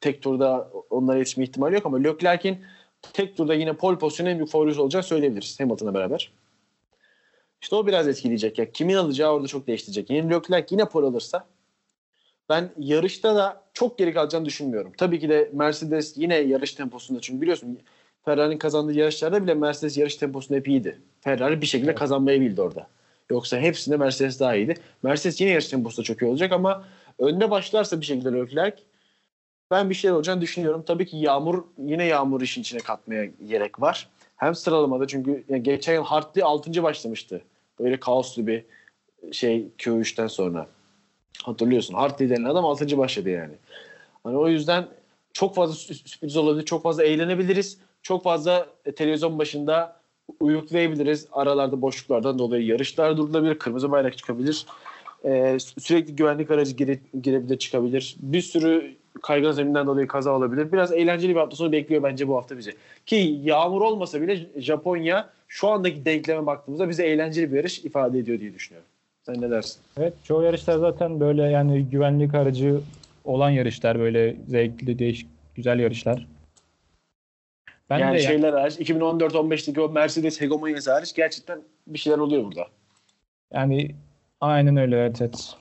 tek turda onlara yetişme ihtimali yok ama Leclerc'in tek turda yine pole pozisyonu en büyük favorisi olacağını söyleyebiliriz Hamilton'la beraber. İşte o biraz etkileyecek. Ya. Kimin alacağı orada çok değiştirecek. Yine Leclerc yine pole alırsa ben yarışta da çok geri kalacağını düşünmüyorum. Tabii ki de Mercedes yine yarış temposunda çünkü biliyorsun Ferrari'nin kazandığı yarışlarda bile Mercedes yarış temposunda hep iyiydi. Ferrari bir şekilde Evet. kazanmayı bildi orada. Yoksa hepsinde Mercedes daha iyiydi. Mercedes yine yarış temposunda çok iyi olacak ama önde başlarsa bir şekilde Leclerc ben bir şeyler olacağını düşünüyorum. Tabii ki Yağmur yine Yağmur işin içine katmaya gerek var. Hem sıralamada çünkü yani geçen yıl Hartley 6. başlamıştı. Böyle kaoslu bir şey Q3'ten sonra. Hatırlıyorsun. Hartley denen adam 6. başladı yani. Hani o yüzden çok fazla sü- sürpriz olabilir. Çok fazla eğlenebiliriz. Çok fazla e, televizyon başında uyuklayabiliriz. Aralarda boşluklardan dolayı yarışlar durulabilir. Kırmızı bayrak çıkabilir. Ee, sü- sürekli güvenlik aracı gire, girebilir çıkabilir. Bir sürü kaygan zeminden dolayı kaza olabilir. Biraz eğlenceli bir hafta sonu bekliyor bence bu hafta bizi. Ki yağmur olmasa bile Japonya şu andaki denkleme baktığımızda bize eğlenceli bir yarış ifade ediyor diye düşünüyorum. Sen ne dersin? Evet çoğu yarışlar zaten böyle yani güvenlik aracı olan yarışlar böyle zevkli değişik güzel yarışlar. Ben yani de yani- şeyler hariç 2014-15'teki o Mercedes hegemonyası hariç gerçekten bir şeyler oluyor burada. Yani aynen öyle evet, evet.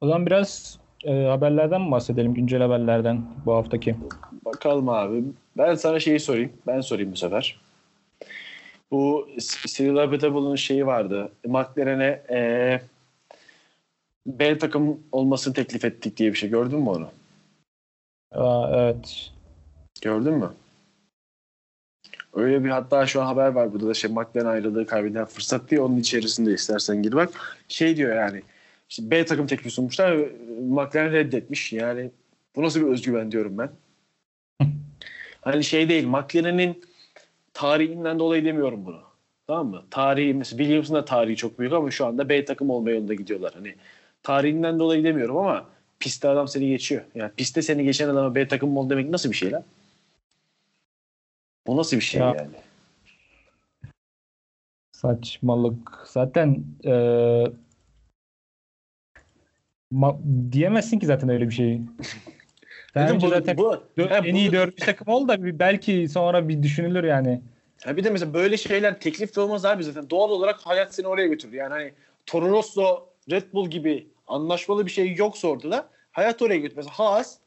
O zaman biraz e, haberlerden mi bahsedelim? Güncel haberlerden bu haftaki. Bakalım abi. Ben sana şeyi sorayım. Ben sorayım bu sefer. Bu Cyril Abitable'ın şeyi vardı. McLaren'e e, B takım olmasını teklif ettik diye bir şey. Gördün mü onu? Aa, evet. Gördün mü? Öyle bir hatta şu an haber var burada da şey McLaren ayrılığı kaybeden fırsat diye onun içerisinde istersen gir bak. Şey diyor yani işte B takım teklifi sunmuşlar McLaren reddetmiş. Yani bu nasıl bir özgüven diyorum ben. [laughs] hani şey değil McLaren'in tarihinden dolayı demiyorum bunu. Tamam mı? Tarihi mesela Williams'ın da tarihi çok büyük ama şu anda B takım olma yolunda gidiyorlar. Hani tarihinden dolayı demiyorum ama pistte adam seni geçiyor. Yani pistte seni geçen adama B takım ol demek nasıl bir şey lan? Bu nasıl bir şey Ya. yani? Saçmalık. Zaten eee, ma- diyemezsin ki zaten öyle bir şeyi. Sen bu, zaten bu, dö- ha, en iyi dördüncü takım ol da bir, belki sonra bir düşünülür yani. Ha bir de mesela böyle şeyler teklif de olmaz abi zaten. Doğal olarak hayat seni oraya götürür. Yani hani Toro Rosso, Red Bull gibi anlaşmalı bir şey yoksa ortada hayat oraya götürür. Mesela Haas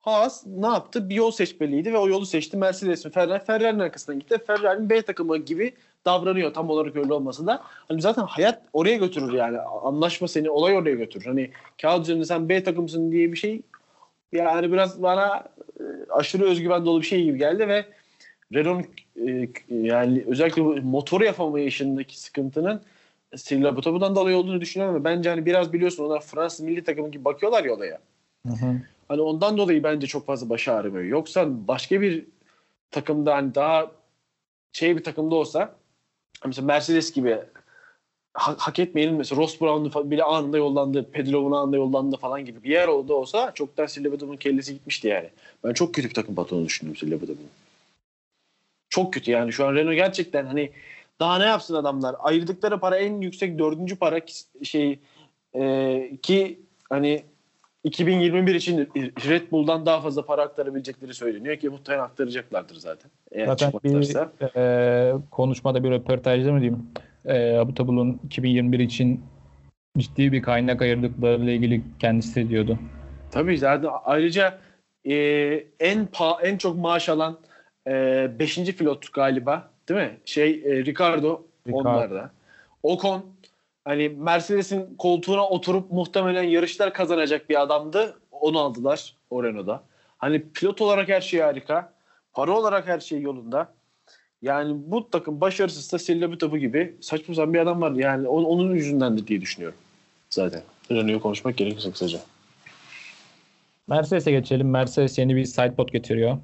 Haas ne yaptı? Bir yol seçmeliydi ve o yolu seçti. Mercedes mi Ferrari? Ferrari'nin arkasından gitti. Ferrari'nin B takımı gibi davranıyor. Tam olarak öyle olmasa da. Hani zaten hayat oraya götürür yani. Anlaşma seni olay oraya götürür. Hani kağıt üzerinde sen B takımısın diye bir şey yani biraz bana e, aşırı özgüven dolu bir şey gibi geldi ve Renault'un e, yani özellikle motoru yapamayışındaki sıkıntının Cyril Abiteboul'dan dolayı olduğunu düşünüyorum ama bence hani biraz biliyorsun onlar Fransız milli takımı gibi bakıyorlar ya olaya. Hı hı. Hani ondan dolayı bence çok fazla başı ağrımıyor. Yoksa başka bir takımda hani daha şey bir takımda olsa mesela Mercedes gibi ha- hak etmeyenin mesela Ross Brown'un fa- bile anında yollandı, Pedro'nun anında yollandı falan gibi bir yer oldu olsa çoktan Abiteboul'un kellesi gitmişti yani. Ben çok kötü bir takım patronu düşündüm Abiteboul'un. Çok kötü yani şu an Renault gerçekten hani daha ne yapsın adamlar? Ayırdıkları para en yüksek dördüncü para şey e, ki hani 2021 için Red Bull'dan daha fazla para aktarabilecekleri söyleniyor ki muhtemelen aktaracaklardır zaten. Eğer Zaten bir eee, konuşmada bir röportajda mı diyeyim eee Abu Tabul'un 2021 için ciddi bir kaynak ayırdıklarıyla ilgili kendisi diyordu. Tabii zaten ayrıca e, en pa- en çok maaş alan 5. pilot galiba değil mi? Şey e, Ricardo, Ricardo. onlarda. Ocon hani Mercedes'in koltuğuna oturup muhtemelen yarışlar kazanacak bir adamdı. Onu aldılar o Renault'da. Hani pilot olarak her şey harika. Para olarak her şey yolunda. Yani bu takım başarısızsa Cyril topu gibi saçma sapan bir adam var. Yani onun, yüzündendir diye düşünüyorum. Zaten. Renault'u konuşmak gerekirse kısaca. Mercedes'e geçelim. Mercedes yeni bir sidepod getiriyor.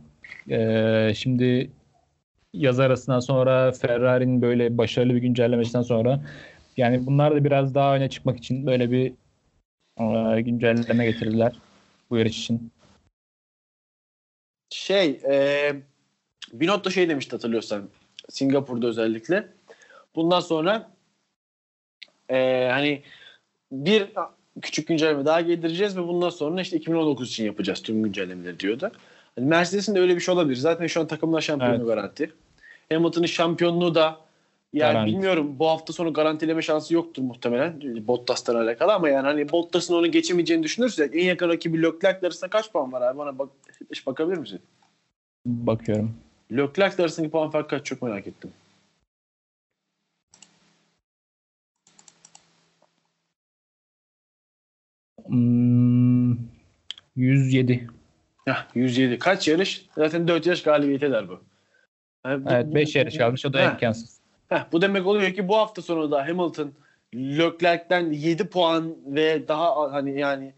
Eee, şimdi yaz arasından sonra Ferrari'nin böyle başarılı bir güncellemesinden sonra yani bunlar da biraz daha öne çıkmak için böyle bir eee, güncelleme getirdiler bu yarış için. Şey, e, Binotto şey demişti hatırlıyorsan Singapur'da özellikle. Bundan sonra e, hani bir küçük güncelleme daha getireceğiz ve bundan sonra işte 2019 için yapacağız tüm güncellemeleri diyordu. Hani Mercedes'in de öyle bir şey olabilir. Zaten şu an takımlar şampiyonluğu Evet. garanti. Hamilton'ın şampiyonluğu da yani Garanti. bilmiyorum bu hafta sonu garantileme şansı yoktur muhtemelen Bottas'tan alakalı ama yani hani Bottas'ın onu geçemeyeceğini düşünürsek en yakın rakibi Leclerc arasında kaç puan var abi? Bana bak, hiç bakabilir misin? Bakıyorum. Leclerc arasındaki puan farkı kaç çok merak ettim. Hmm, 107. Heh, 107. Kaç yarış? Zaten 4 yarış galibiyet eder bu. Yani bu- Evet 5 yarış kalmış o da Heh, imkansız. Heh, bu demek oluyor ki bu hafta sonu da Hamilton Leclerc'ten 7 puan ve daha hani yani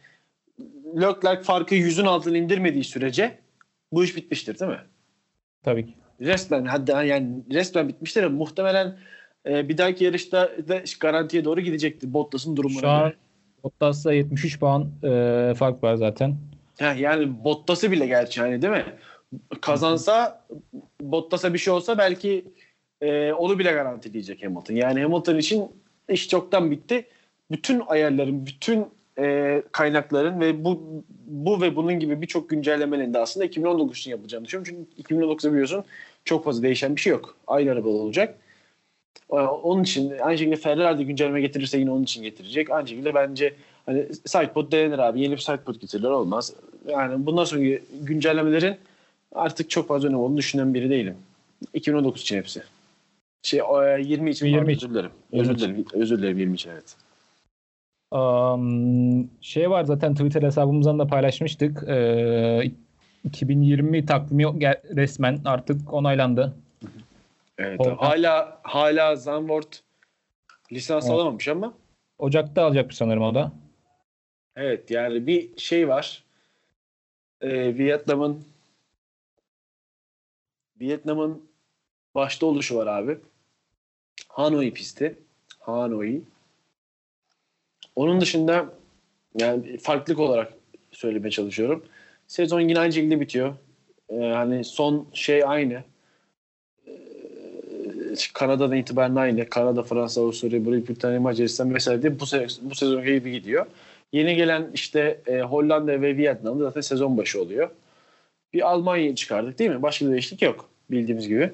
Leclerc farkı 100'ün altına indirmediği sürece bu iş bitmiştir değil mi? Tabii ki. Resmen hatta yani resmen bitmiştir ama muhtemelen e, bir dahaki yarışta da garantiye doğru gidecektir Bottas'ın durumuna Şu an. Bottas'la 73 puan e, fark var zaten. Heh, yani Bottas'ı bile gerçi hani değil mi? Kazansa Bottas'a bir şey olsa belki e, onu bile garantileyecek Hamilton. Yani Hamilton için iş çoktan bitti. Bütün ayarların, bütün e, kaynakların ve bu bu ve bunun gibi birçok güncellemenin de aslında 2019 için yapılacağını düşünüyorum. Çünkü 2019'da biliyorsun çok fazla değişen bir şey yok. Aynı araba olacak. E, Onun için aynı şekilde Ferrari de güncelleme getirirse yine onun için getirecek. Aynı şekilde bence hani sidepod denenir abi. Yeni bir sidepod getirirler olmaz. Yani bundan sonraki güncellemelerin artık çok fazla önemli olduğunu düşünen biri değilim. 2019 için hepsi. Şey o, e, 20 için 20 pardon, için. özür dilerim. 20 Özür dilerim. Özür dilerim 20 için evet. Um, şey var zaten Twitter hesabımızdan da paylaşmıştık. Ee, 2020 takvimi resmen artık onaylandı. Evet. Oldu. Hala hala Zandvoort lisans Evet. alamamış ama Ocak'ta alacakmış sanırım o da. evet yani bir şey var. Ee, Vietnam'ın Vietnam'ın başta oluşu var abi. Hanoi pisti. Hanoi. Onun dışında yani farklılık olarak söylemeye çalışıyorum. Sezon yine aynı şekilde bitiyor. Ee, hani son şey aynı. Ee, Kanada'dan itibaren aynı. Kanada, Fransa, Avusturya, Büyük Britanya, Macaristan vesaire diye bu, se- bu sezon gibi gidiyor. Yeni gelen işte e, Hollanda ve Vietnam'da zaten sezon başı oluyor. Bir Almanya'yı çıkardık değil mi? Başka bir değişiklik yok bildiğimiz gibi.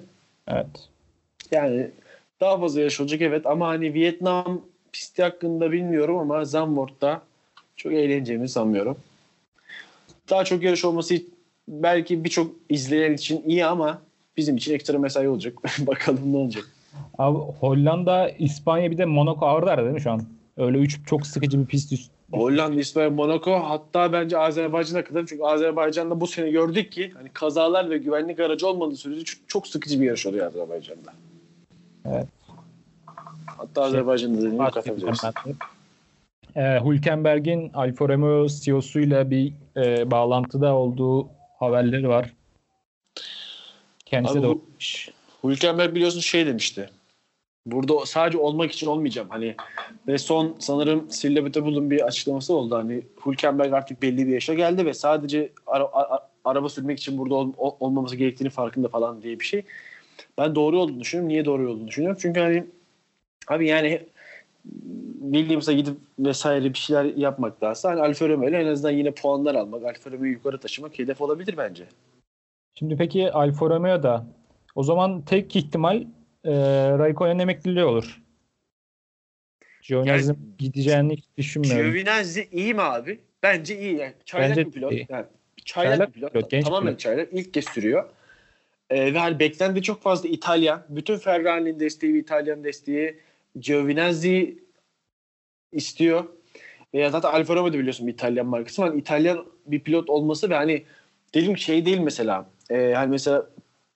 Evet. Yani daha fazla yarış olacak evet ama hani Vietnam pisti hakkında bilmiyorum ama Zandvoort'ta çok eğleneceğimizi sanmıyorum. Daha çok yarış olması belki birçok izleyen için iyi ama bizim için ekstra mesai olacak. [laughs] Bakalım ne olacak. Abi Hollanda, İspanya bir de Monaco ağırlar değil mi şu an? Öyle üç çok sıkıcı bir pist üst. Hollanda, İspanya, Monaco hatta bence Azerbaycan'a kadar çünkü Azerbaycan'da bu sene gördük ki hani kazalar ve güvenlik aracı olmadığı sürece çok, çok sıkıcı bir yarış oluyor Azerbaycan'da. Evet. Hatta Azerbaycan'da dediğim Artık katabiliriz. Ee, Hülkenberg'in Alfa Romeo CEO'suyla bir e, bağlantıda olduğu haberleri var. Kendisi Abi de olmuş. Hülkenberg biliyorsun şey demişti. Burada sadece olmak için olmayacağım. Hani ve son sanırım Sille Bütebul'un bir açıklaması oldu. Hani Hülkenberg artık belli bir yaşa geldi ve sadece ara- a- araba sürmek için burada ol- ol- olmaması gerektiğini farkında falan diye bir şey. Ben doğru olduğunu düşünüyorum. Niye doğru olduğunu düşünüyorum? Çünkü hani abi yani Williams'a gidip vesaire bir şeyler yapmaktansa hani Alfa Romeo ile en azından yine puanlar almak, Alfa Romeo'yu yukarı taşımak hedef olabilir bence. Şimdi peki Alfa Romeo'da o zaman tek ihtimal e, Raikkonen emekliliği olur. Giovinazzi'nin gideceğini hiç düşünmüyorum. Giovinazzi iyi mi abi? Bence iyi. Yani çaylak Bence bir pilot. iyi. Yani çaylak, Çaylak bir pilot. pilot, genç Tamamen pilot. çaylak. İlk kez sürüyor. Ee, ve hani beklendi çok fazla İtalyan. Bütün Ferrari'nin desteği, İtalyan desteği. Giovinazzi istiyor. Veya zaten Alfa Romeo biliyorsun bir İtalyan markası. Hani İtalyan bir pilot olması ve hani dedim şey değil mesela. E, hani mesela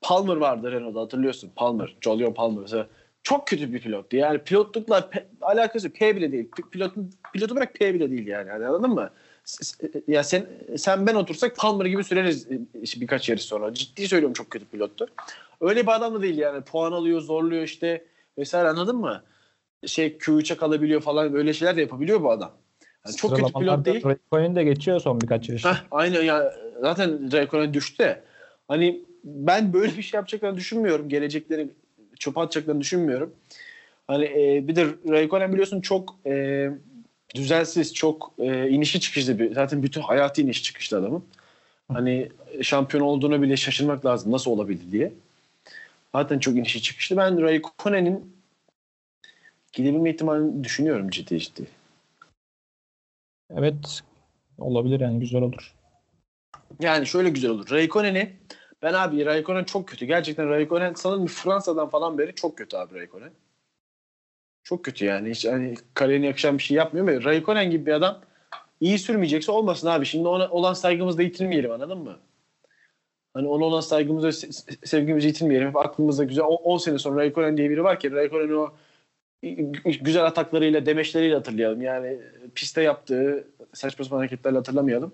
Palmer vardı Renault'da hatırlıyorsun. Palmer. Jolyon Palmer mesela. Çok kötü bir pilottu. Yani pilotlukla pe- alakası. P bile değil. Pilotun, pilotu bırak P bile değil yani. yani anladın mı? S- Ya sen sen ben otursak Palmer gibi süreriz e, birkaç yarış sonra. Ciddi söylüyorum çok kötü pilottu. Öyle bir adam da değil yani. Puan alıyor, zorluyor işte vesaire anladın mı? Şey Q3'e kalabiliyor falan böyle şeyler de yapabiliyor bu adam. Yani çok kötü pilot değil. Raikkonen de geçiyor son birkaç yarış. Heh, aynen ya zaten Raikkonen düştü de. Hani ben böyle bir şey yapacaklarını düşünmüyorum. Gelecekleri çöpe atacaklarını düşünmüyorum. Hani e, bir de Raikkonen biliyorsun çok e, düzensiz, çok e, inişi çıkışlı bir. Zaten bütün hayatı iniş çıkışlı adamın. Hani şampiyon olduğunu bile şaşırmak lazım. Nasıl olabildi diye. Zaten çok inişi çıkışlı. Ben Raikkonen'in gidebilme ihtimalini düşünüyorum ciddi ciddi. Evet. Olabilir yani güzel olur. Yani şöyle güzel olur. Raikkonen'i ben abi Raikkonen çok kötü. Gerçekten Raikkonen sanırım Fransa'dan falan beri çok kötü abi Raikkonen. Çok kötü yani. Hiç hani kariyerine yakışan bir şey yapmıyor ama Raikkonen gibi bir adam iyi sürmeyecekse olmasın abi. Şimdi ona olan saygımızı da yitirmeyelim anladın mı? Hani ona olan saygımızı, se- se- sevgimizi yitirmeyelim. Hep aklımızda güzel. 10 sene sonra Raikkonen diye biri var ki Raikkonen'in o güzel ataklarıyla, demeçleriyle hatırlayalım. Yani piste yaptığı saçma sapan hareketlerle hatırlamayalım.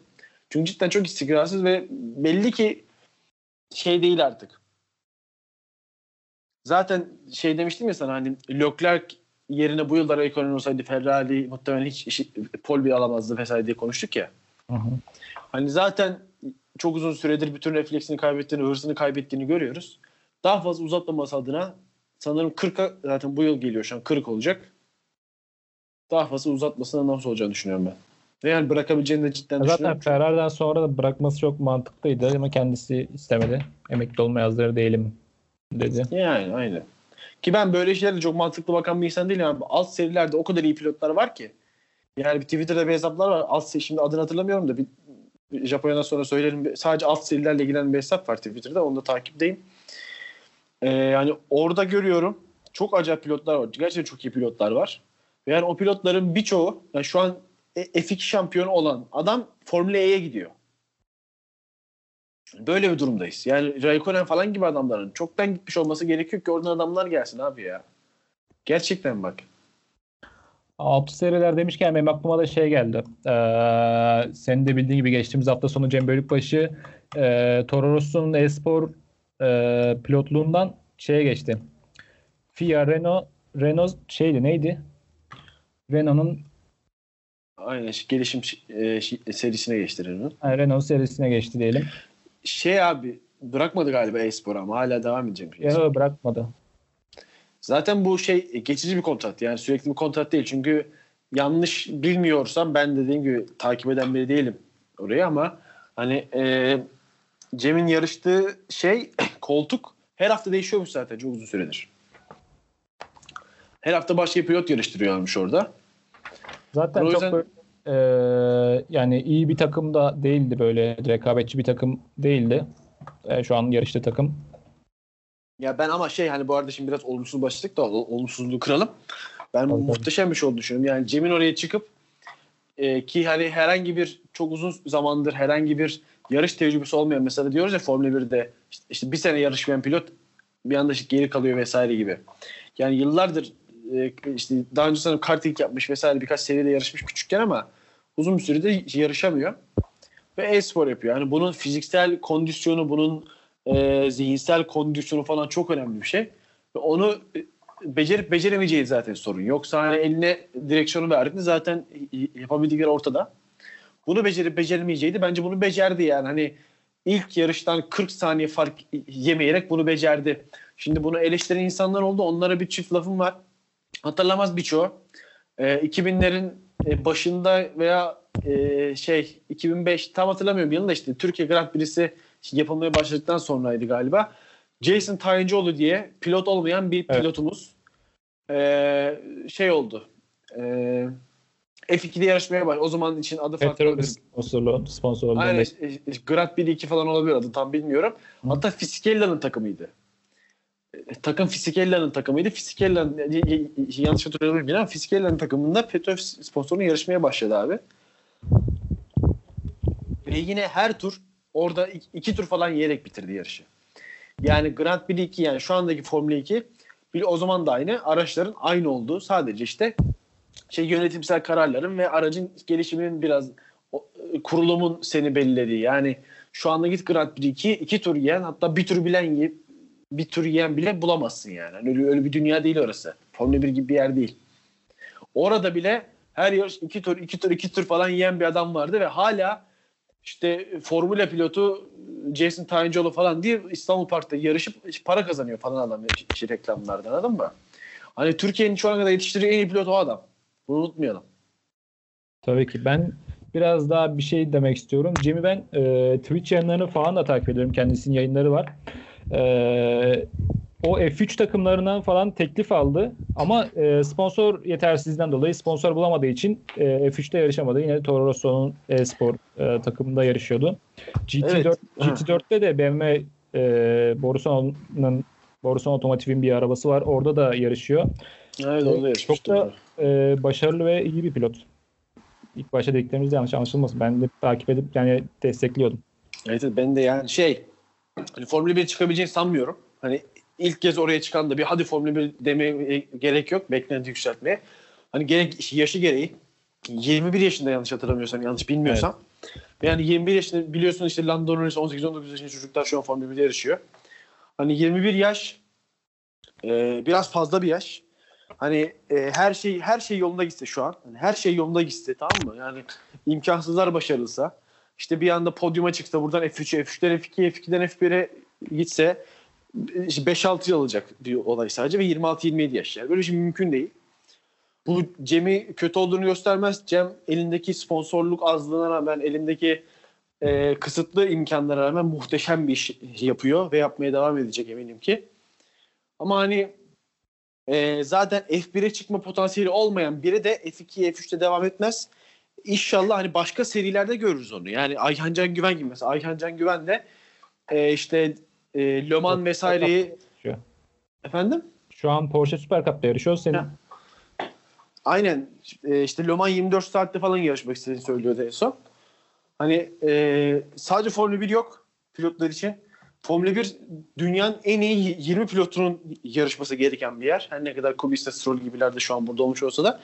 Çünkü cidden çok istikrarsız ve belli ki şey değil artık. Zaten şey demiştim ya sana hani Leclerc yerine bu yılda Raikkonen olsaydı Ferrari muhtemelen hiç işi, pol bir alamazdı vesaire diye konuştuk ya. Hı hı. Hani zaten çok uzun süredir bütün refleksini kaybettiğini, hırsını kaybettiğini görüyoruz. Daha fazla uzatmaması adına sanırım 40'a zaten bu yıl geliyor şu an 40 olacak. Daha fazla uzatmasına nasıl olacağını düşünüyorum ben. Yani bırakabileceğini de cidden Zaten düşünüyorum. Ferrari'den sonra da bırakması çok mantıklıydı ama kendisi istemedi. Emekli olmaya hazır değilim dedi. Yani aynen. Ki ben böyle şeylere çok mantıklı bakan bir insan değilim. Yani alt serilerde o kadar iyi pilotlar var ki. Yani bir Twitter'da bir hesaplar var. Alt seri, şimdi adını hatırlamıyorum da bir, bir Japonya'dan sonra söylerim. Sadece alt serilerle ilgilenen bir hesap var Twitter'da. Onu da takipteyim. Ee, yani orada görüyorum. çok acayip pilotlar var. Gerçekten çok iyi pilotlar var. Yani o pilotların birçoğu yani şu an F2 şampiyonu olan adam Formula E'ye gidiyor. Böyle bir durumdayız. Yani Raikkonen falan gibi adamların çoktan gitmiş olması gerekiyor ki oradan adamlar gelsin abi ya. Gerçekten bak. Altı seriler demişken benim aklıma da şey geldi. Ee, senin de bildiğin gibi geçtiğimiz hafta sonu Cem Bölükbaşı e, Toro Rosso'nun e-spor e, pilotluğundan şeye geçti. FIA Renault Renault şeydi neydi? Renault'un Aynen gelişim e, serisine geçti Renault. Yani Renault serisine geçti diyelim. Şey abi bırakmadı galiba e-spor ama hala devam edecek. Ya bırakmadı. Zaten bu şey geçici bir kontrat yani sürekli bir kontrat değil. Çünkü yanlış bilmiyorsam ben dediğim gibi takip eden biri değilim orayı ama hani e, Cem'in yarıştığı şey [clears throat] koltuk her hafta değişiyormuş zaten çok uzun süredir. Her hafta başka bir pilot yarıştırıyormuş orada. Zaten yüzden... çok böyle, e, yani iyi bir takım da değildi böyle rekabetçi bir takım değildi. E, şu an yarıştığı takım. Ya ben ama şey hani bu arada şimdi biraz olumsuz başladık da olumsuzluğu kıralım. Ben tabii, muhteşem bir şey olduğunu düşünüyorum. Yani Cem'in oraya çıkıp e, ki hani herhangi bir çok uzun zamandır herhangi bir yarış tecrübesi olmayan mesela diyoruz ya Formula 1'de işte, işte bir sene yarışmayan pilot bir anda işte geri kalıyor vesaire gibi. Yani yıllardır e, işte daha önce sanırım karting yapmış vesaire birkaç seride yarışmış küçükken ama uzun bir sürede yarışamıyor. Ve e-spor yapıyor. Yani bunun fiziksel kondisyonu, bunun e, zihinsel kondisyonu falan çok önemli bir şey. Ve onu e, becerip beceremeyeceği zaten sorun. Yoksa hani eline direksiyonu verdin zaten yapabildikleri ortada. Bunu becerip beceremeyeceğiydi. Bence bunu becerdi yani. Hani ilk yarıştan 40 saniye fark yemeyerek bunu becerdi. Şimdi bunu eleştiren insanlar oldu. Onlara bir çift lafım var. Hatırlamaz birçoğu. E, 2000'lerin e, başında veya e, şey 2005 tam hatırlamıyorum yılında işte Türkiye Grand Prix'si yapılmaya başladıktan sonraydı galiba. Jason Tayıncıoğlu diye pilot olmayan bir evet. pilotumuz e, şey oldu. E, F2'de yarışmaya baş. O zaman için adı farklı. Sponsorlu, sponsorlu. Aynen. Grand Prix 2 falan olabilir adı tam bilmiyorum. Hı. Hatta Fiskella'nın takımıydı. E, takım Fiskella'nın takımıydı. Fiskella'nın yanlış hatırlıyorum ama Fiskella'nın takımında Petrov sponsorunun yarışmaya başladı abi. Ve yine her tur orada iki, iki tur falan yiyerek bitirdi yarışı. Yani Grand Prix 2 yani şu andaki Formula 2 bir o zaman da aynı araçların aynı olduğu sadece işte şey yönetimsel kararların ve aracın gelişiminin biraz o, kurulumun seni belirlediği. Yani şu anda git Grand Prix 2 iki tur yiyen hatta bir tur bilen bir tur yiyen bile bulamazsın yani. yani öyle, öyle bir dünya değil orası. Formula 1 gibi bir yer değil. Orada bile her yarış iki tur iki tur iki tur falan yiyen bir adam vardı ve hala işte formula pilotu Jason Tayıncıoğlu falan diye İstanbul Park'ta yarışıp para kazanıyor falan adam işte reklamlardan anladın mı? Hani Türkiye'nin şu ana kadar yetiştirdiği en iyi pilot o adam. Bunu unutmayalım. Tabii ki. Ben biraz daha bir şey demek istiyorum. Cem'i ben e, Twitch yayınlarını falan da takip ediyorum. Kendisinin yayınları var. E, o F3 takımlarından falan teklif aldı ama e, sponsor yetersizliğinden dolayı sponsor bulamadığı için e, F3'te yarışamadı. Yine Toro Rosso'nun e-spor e, takımında yarışıyordu. GT4 evet. GT4'te de BMW e, Borusan'ın Borusan Otomotiv'in bir arabası var. Orada da yarışıyor. Evet orada yarışmıştı. Çok da e, başarılı ve iyi bir pilot. İlk başta dediklerimizde yanlış anlaşılmasın. Ben de takip edip yani destekliyordum. Evet ben de yani şey hani Formula 1 çıkabileceğini sanmıyorum. Hani ilk kez oraya çıkan da bir hadi Formula 1 demeye gerek yok. Beklenti yükseltmeye. Hani gerek yaşı gereği 21 yaşında yanlış hatırlamıyorsam yanlış bilmiyorsam. Evet. Yani 21 yaşında biliyorsun işte Lando Norris 18-19 yaşında çocuklar şu an Formula 1'de yarışıyor. Hani 21 yaş e, biraz fazla bir yaş. Hani e, her şey her şey yolunda gitse şu an. Hani her şey yolunda gitse tamam mı? Yani imkansızlar başarılsa işte bir anda podyuma çıksa buradan F3'e, F3'ten F2'ye, F2'den F1'e gitse 5-6 yıl alacak bir olay sadece ve 26-27 yaş. Yani böyle bir şey mümkün değil. Bu Cem'i kötü olduğunu göstermez. Cem elindeki sponsorluk azlığına rağmen, elindeki e, kısıtlı imkanlara rağmen muhteşem bir iş yapıyor ve yapmaya devam edecek eminim ki. Ama hani e, zaten F1'e çıkma potansiyeli olmayan biri de F2, F3'te devam etmez. İnşallah hani başka serilerde görürüz onu. Yani Ayhan Can Güven gibi mesela Ayhan Can Güven de e, işte e, Le Mans vesaireyi şu. efendim Şu an Porsche Super Cup'ta yarışıyor. Senin Ha. Aynen. E, işte Le Mans 24 saatte falan yarışmak istediğini söylüyordu en son. Hani e, sadece Formula 1 yok pilotlar için. Formula 1 dünyanın en iyi 20 pilotunun yarışması gereken bir yer. Her ne kadar Kubica, Stroll gibiler de şu an burada olmuş olsa da.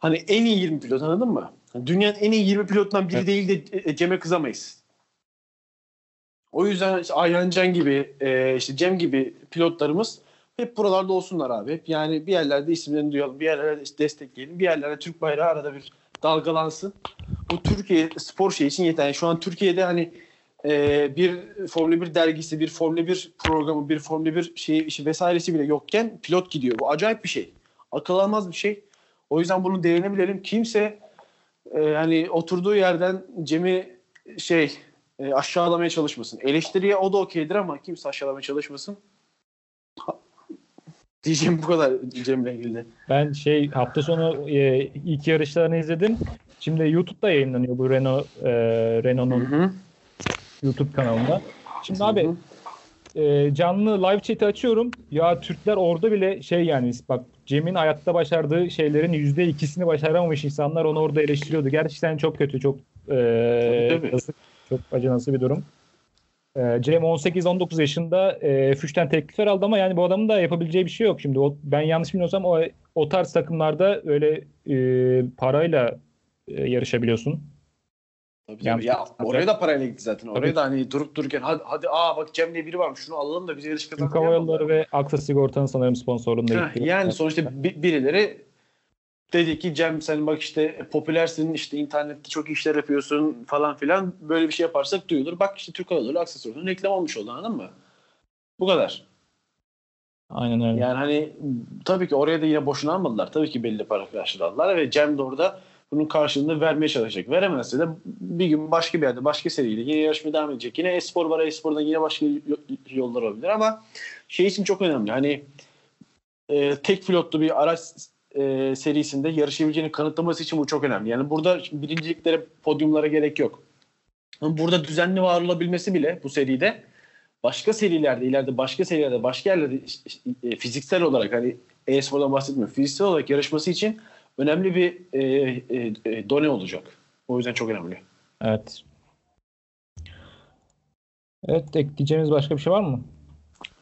Hani en iyi 20 pilot anladın mı? Dünyanın en iyi 20 pilotundan biri Evet. değil de e, Cem'e kızamayız. O yüzden işte Ayhan Can gibi, e, işte Cem gibi pilotlarımız hep buralarda olsunlar abi. Hep yani bir yerlerde isimlerini duyalım, bir yerlerde işte destekleyelim, bir yerlerde Türk bayrağı arada bir dalgalansın. Bu Türkiye spor şey için yeter. Yani şu an Türkiye'de hani e, bir Formula 1 dergisi, bir Formula 1 programı, bir Formula 1 şey, işi vesairesi bile yokken pilot gidiyor. Bu acayip bir şey. Akıl almaz bir şey. O yüzden bunun değerini bilelim. Kimse e, yani oturduğu yerden Cem'i şey e, aşağılamaya çalışmasın. Eleştiriye o da okeydir ama kimse aşağılamaya çalışmasın. Diyeceğim bu kadar Cem'le ilgili. ben şey hafta sonu e, ilk yarışlarını izledim. Şimdi YouTube'da yayınlanıyor bu Renault e, Renault'un hı. YouTube kanalında. Şimdi Hı abi hı. E, canlı live chat'i açıyorum. Ya Türkler orada bile şey yani bak Cem'in hayatta başardığı şeylerin yüzde ikisini başaramamış insanlar onu orada eleştiriyordu. Gerçekten çok kötü, çok e, yazık, çok acınası bir durum. E, Cem 18-19 yaşında e, F3'ten teklifler aldı ama yani bu adamın da yapabileceği bir şey yok. Şimdi o, ben yanlış bilmiyorsam o, o tarz takımlarda öyle e, parayla e, yarışabiliyorsun. Tabii, tabii. Ya oraya da parayla gitti zaten. Oraya Tabii. da hani durup dururken hadi hadi aa bak Cem diye biri varmış şunu alalım da bize yarış Türk kazanalım. Hava Yolları ve Aksa Sigorta'nın sanırım sponsorluğunda gitti. yani sonuçta bi- birileri dedi ki Cem sen bak işte popülersin işte internette çok işler yapıyorsun falan filan böyle bir şey yaparsak duyulur. Bak işte Türk Hava Yolları aksesuarının reklam olmuş oldu anladın mı? Bu kadar. Aynen öyle. Yani hani tabii ki oraya da yine boşuna almadılar. Tabii ki belli para karşıladılar ve Cem de orada bunun karşılığını vermeye çalışacak. Veremezse de bir gün başka bir yerde başka seriyle yine yarışmaya devam edecek. Yine espor var espordan yine başka yo- yollar olabilir ama şey için çok önemli. Hani e, tek pilotlu bir araç e, serisinde yarışabileceğini kanıtlaması için bu çok önemli. Yani burada birinciliklere, podyumlara gerek yok. Burada düzenli var olabilmesi bile bu seride başka serilerde, ileride başka serilerde, başka yerlerde e, fiziksel olarak hani e-spordan bahsetmiyorum. Fiziksel olarak yarışması için önemli bir e, e, e, done olacak. O yüzden çok önemli. Evet. Evet, ekleyeceğimiz başka bir şey var mı?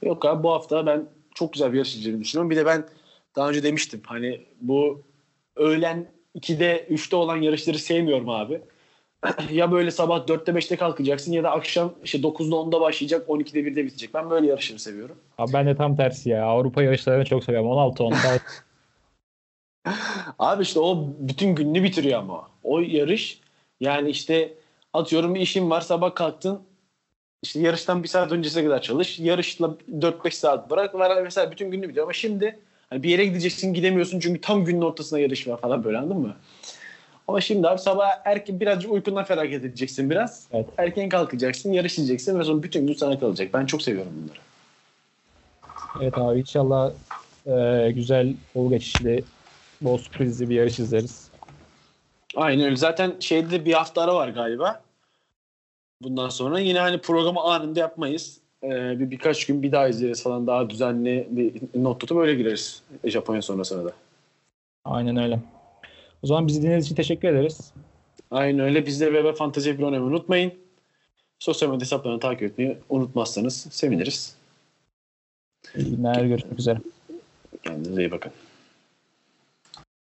Yok abi bu hafta ben çok güzel bir yarış izleyeceğimi düşünüyorum. Bir de ben daha önce demiştim hani bu öğlen 2'de 3'te olan yarışları sevmiyorum abi. [clears throat] ya böyle sabah 4'te 5'te kalkacaksın ya da akşam işte 9'da 10'da başlayacak 12'de 1'de bitecek. Ben böyle yarışları seviyorum. Abi ben de tam tersi ya. Avrupa yarışlarını çok seviyorum. 16 10 [laughs] Abi işte o bütün gününü bitiriyor ama. O yarış yani işte atıyorum bir işin var sabah kalktın işte yarıştan bir saat öncesine kadar çalış. Yarışla 4-5 saat bırak. Mesela bütün gününü bitiyor ama şimdi hani bir yere gideceksin gidemiyorsun çünkü tam günün ortasında yarış var falan böyle anladın mı? Ama şimdi abi sabah erken birazcık uykundan feragat edeceksin biraz. Evet. Erken kalkacaksın, yarış izleyeceksin ve sonra bütün gün sana kalacak. Ben çok seviyorum bunları. Evet abi inşallah e, güzel, bol geçişli, bol sürprizli bir yarış izleriz. Aynen öyle. Zaten şeyde de bir hafta ara var galiba. Bundan sonra yine hani programı anında yapmayız. Ee, bir birkaç gün bir daha izleriz falan daha düzenli bir not tutup öyle gireriz Japonya sonrasına da. Aynen öyle. O zaman bizi dinlediğiniz için teşekkür ederiz. Aynen öyle. Biz de Web Fantasy F1 oynamayı unutmayın. Sosyal medya hesaplarını takip etmeyi unutmazsanız seviniriz. İyi günler, görüşmek üzere. Kendinize iyi bakın.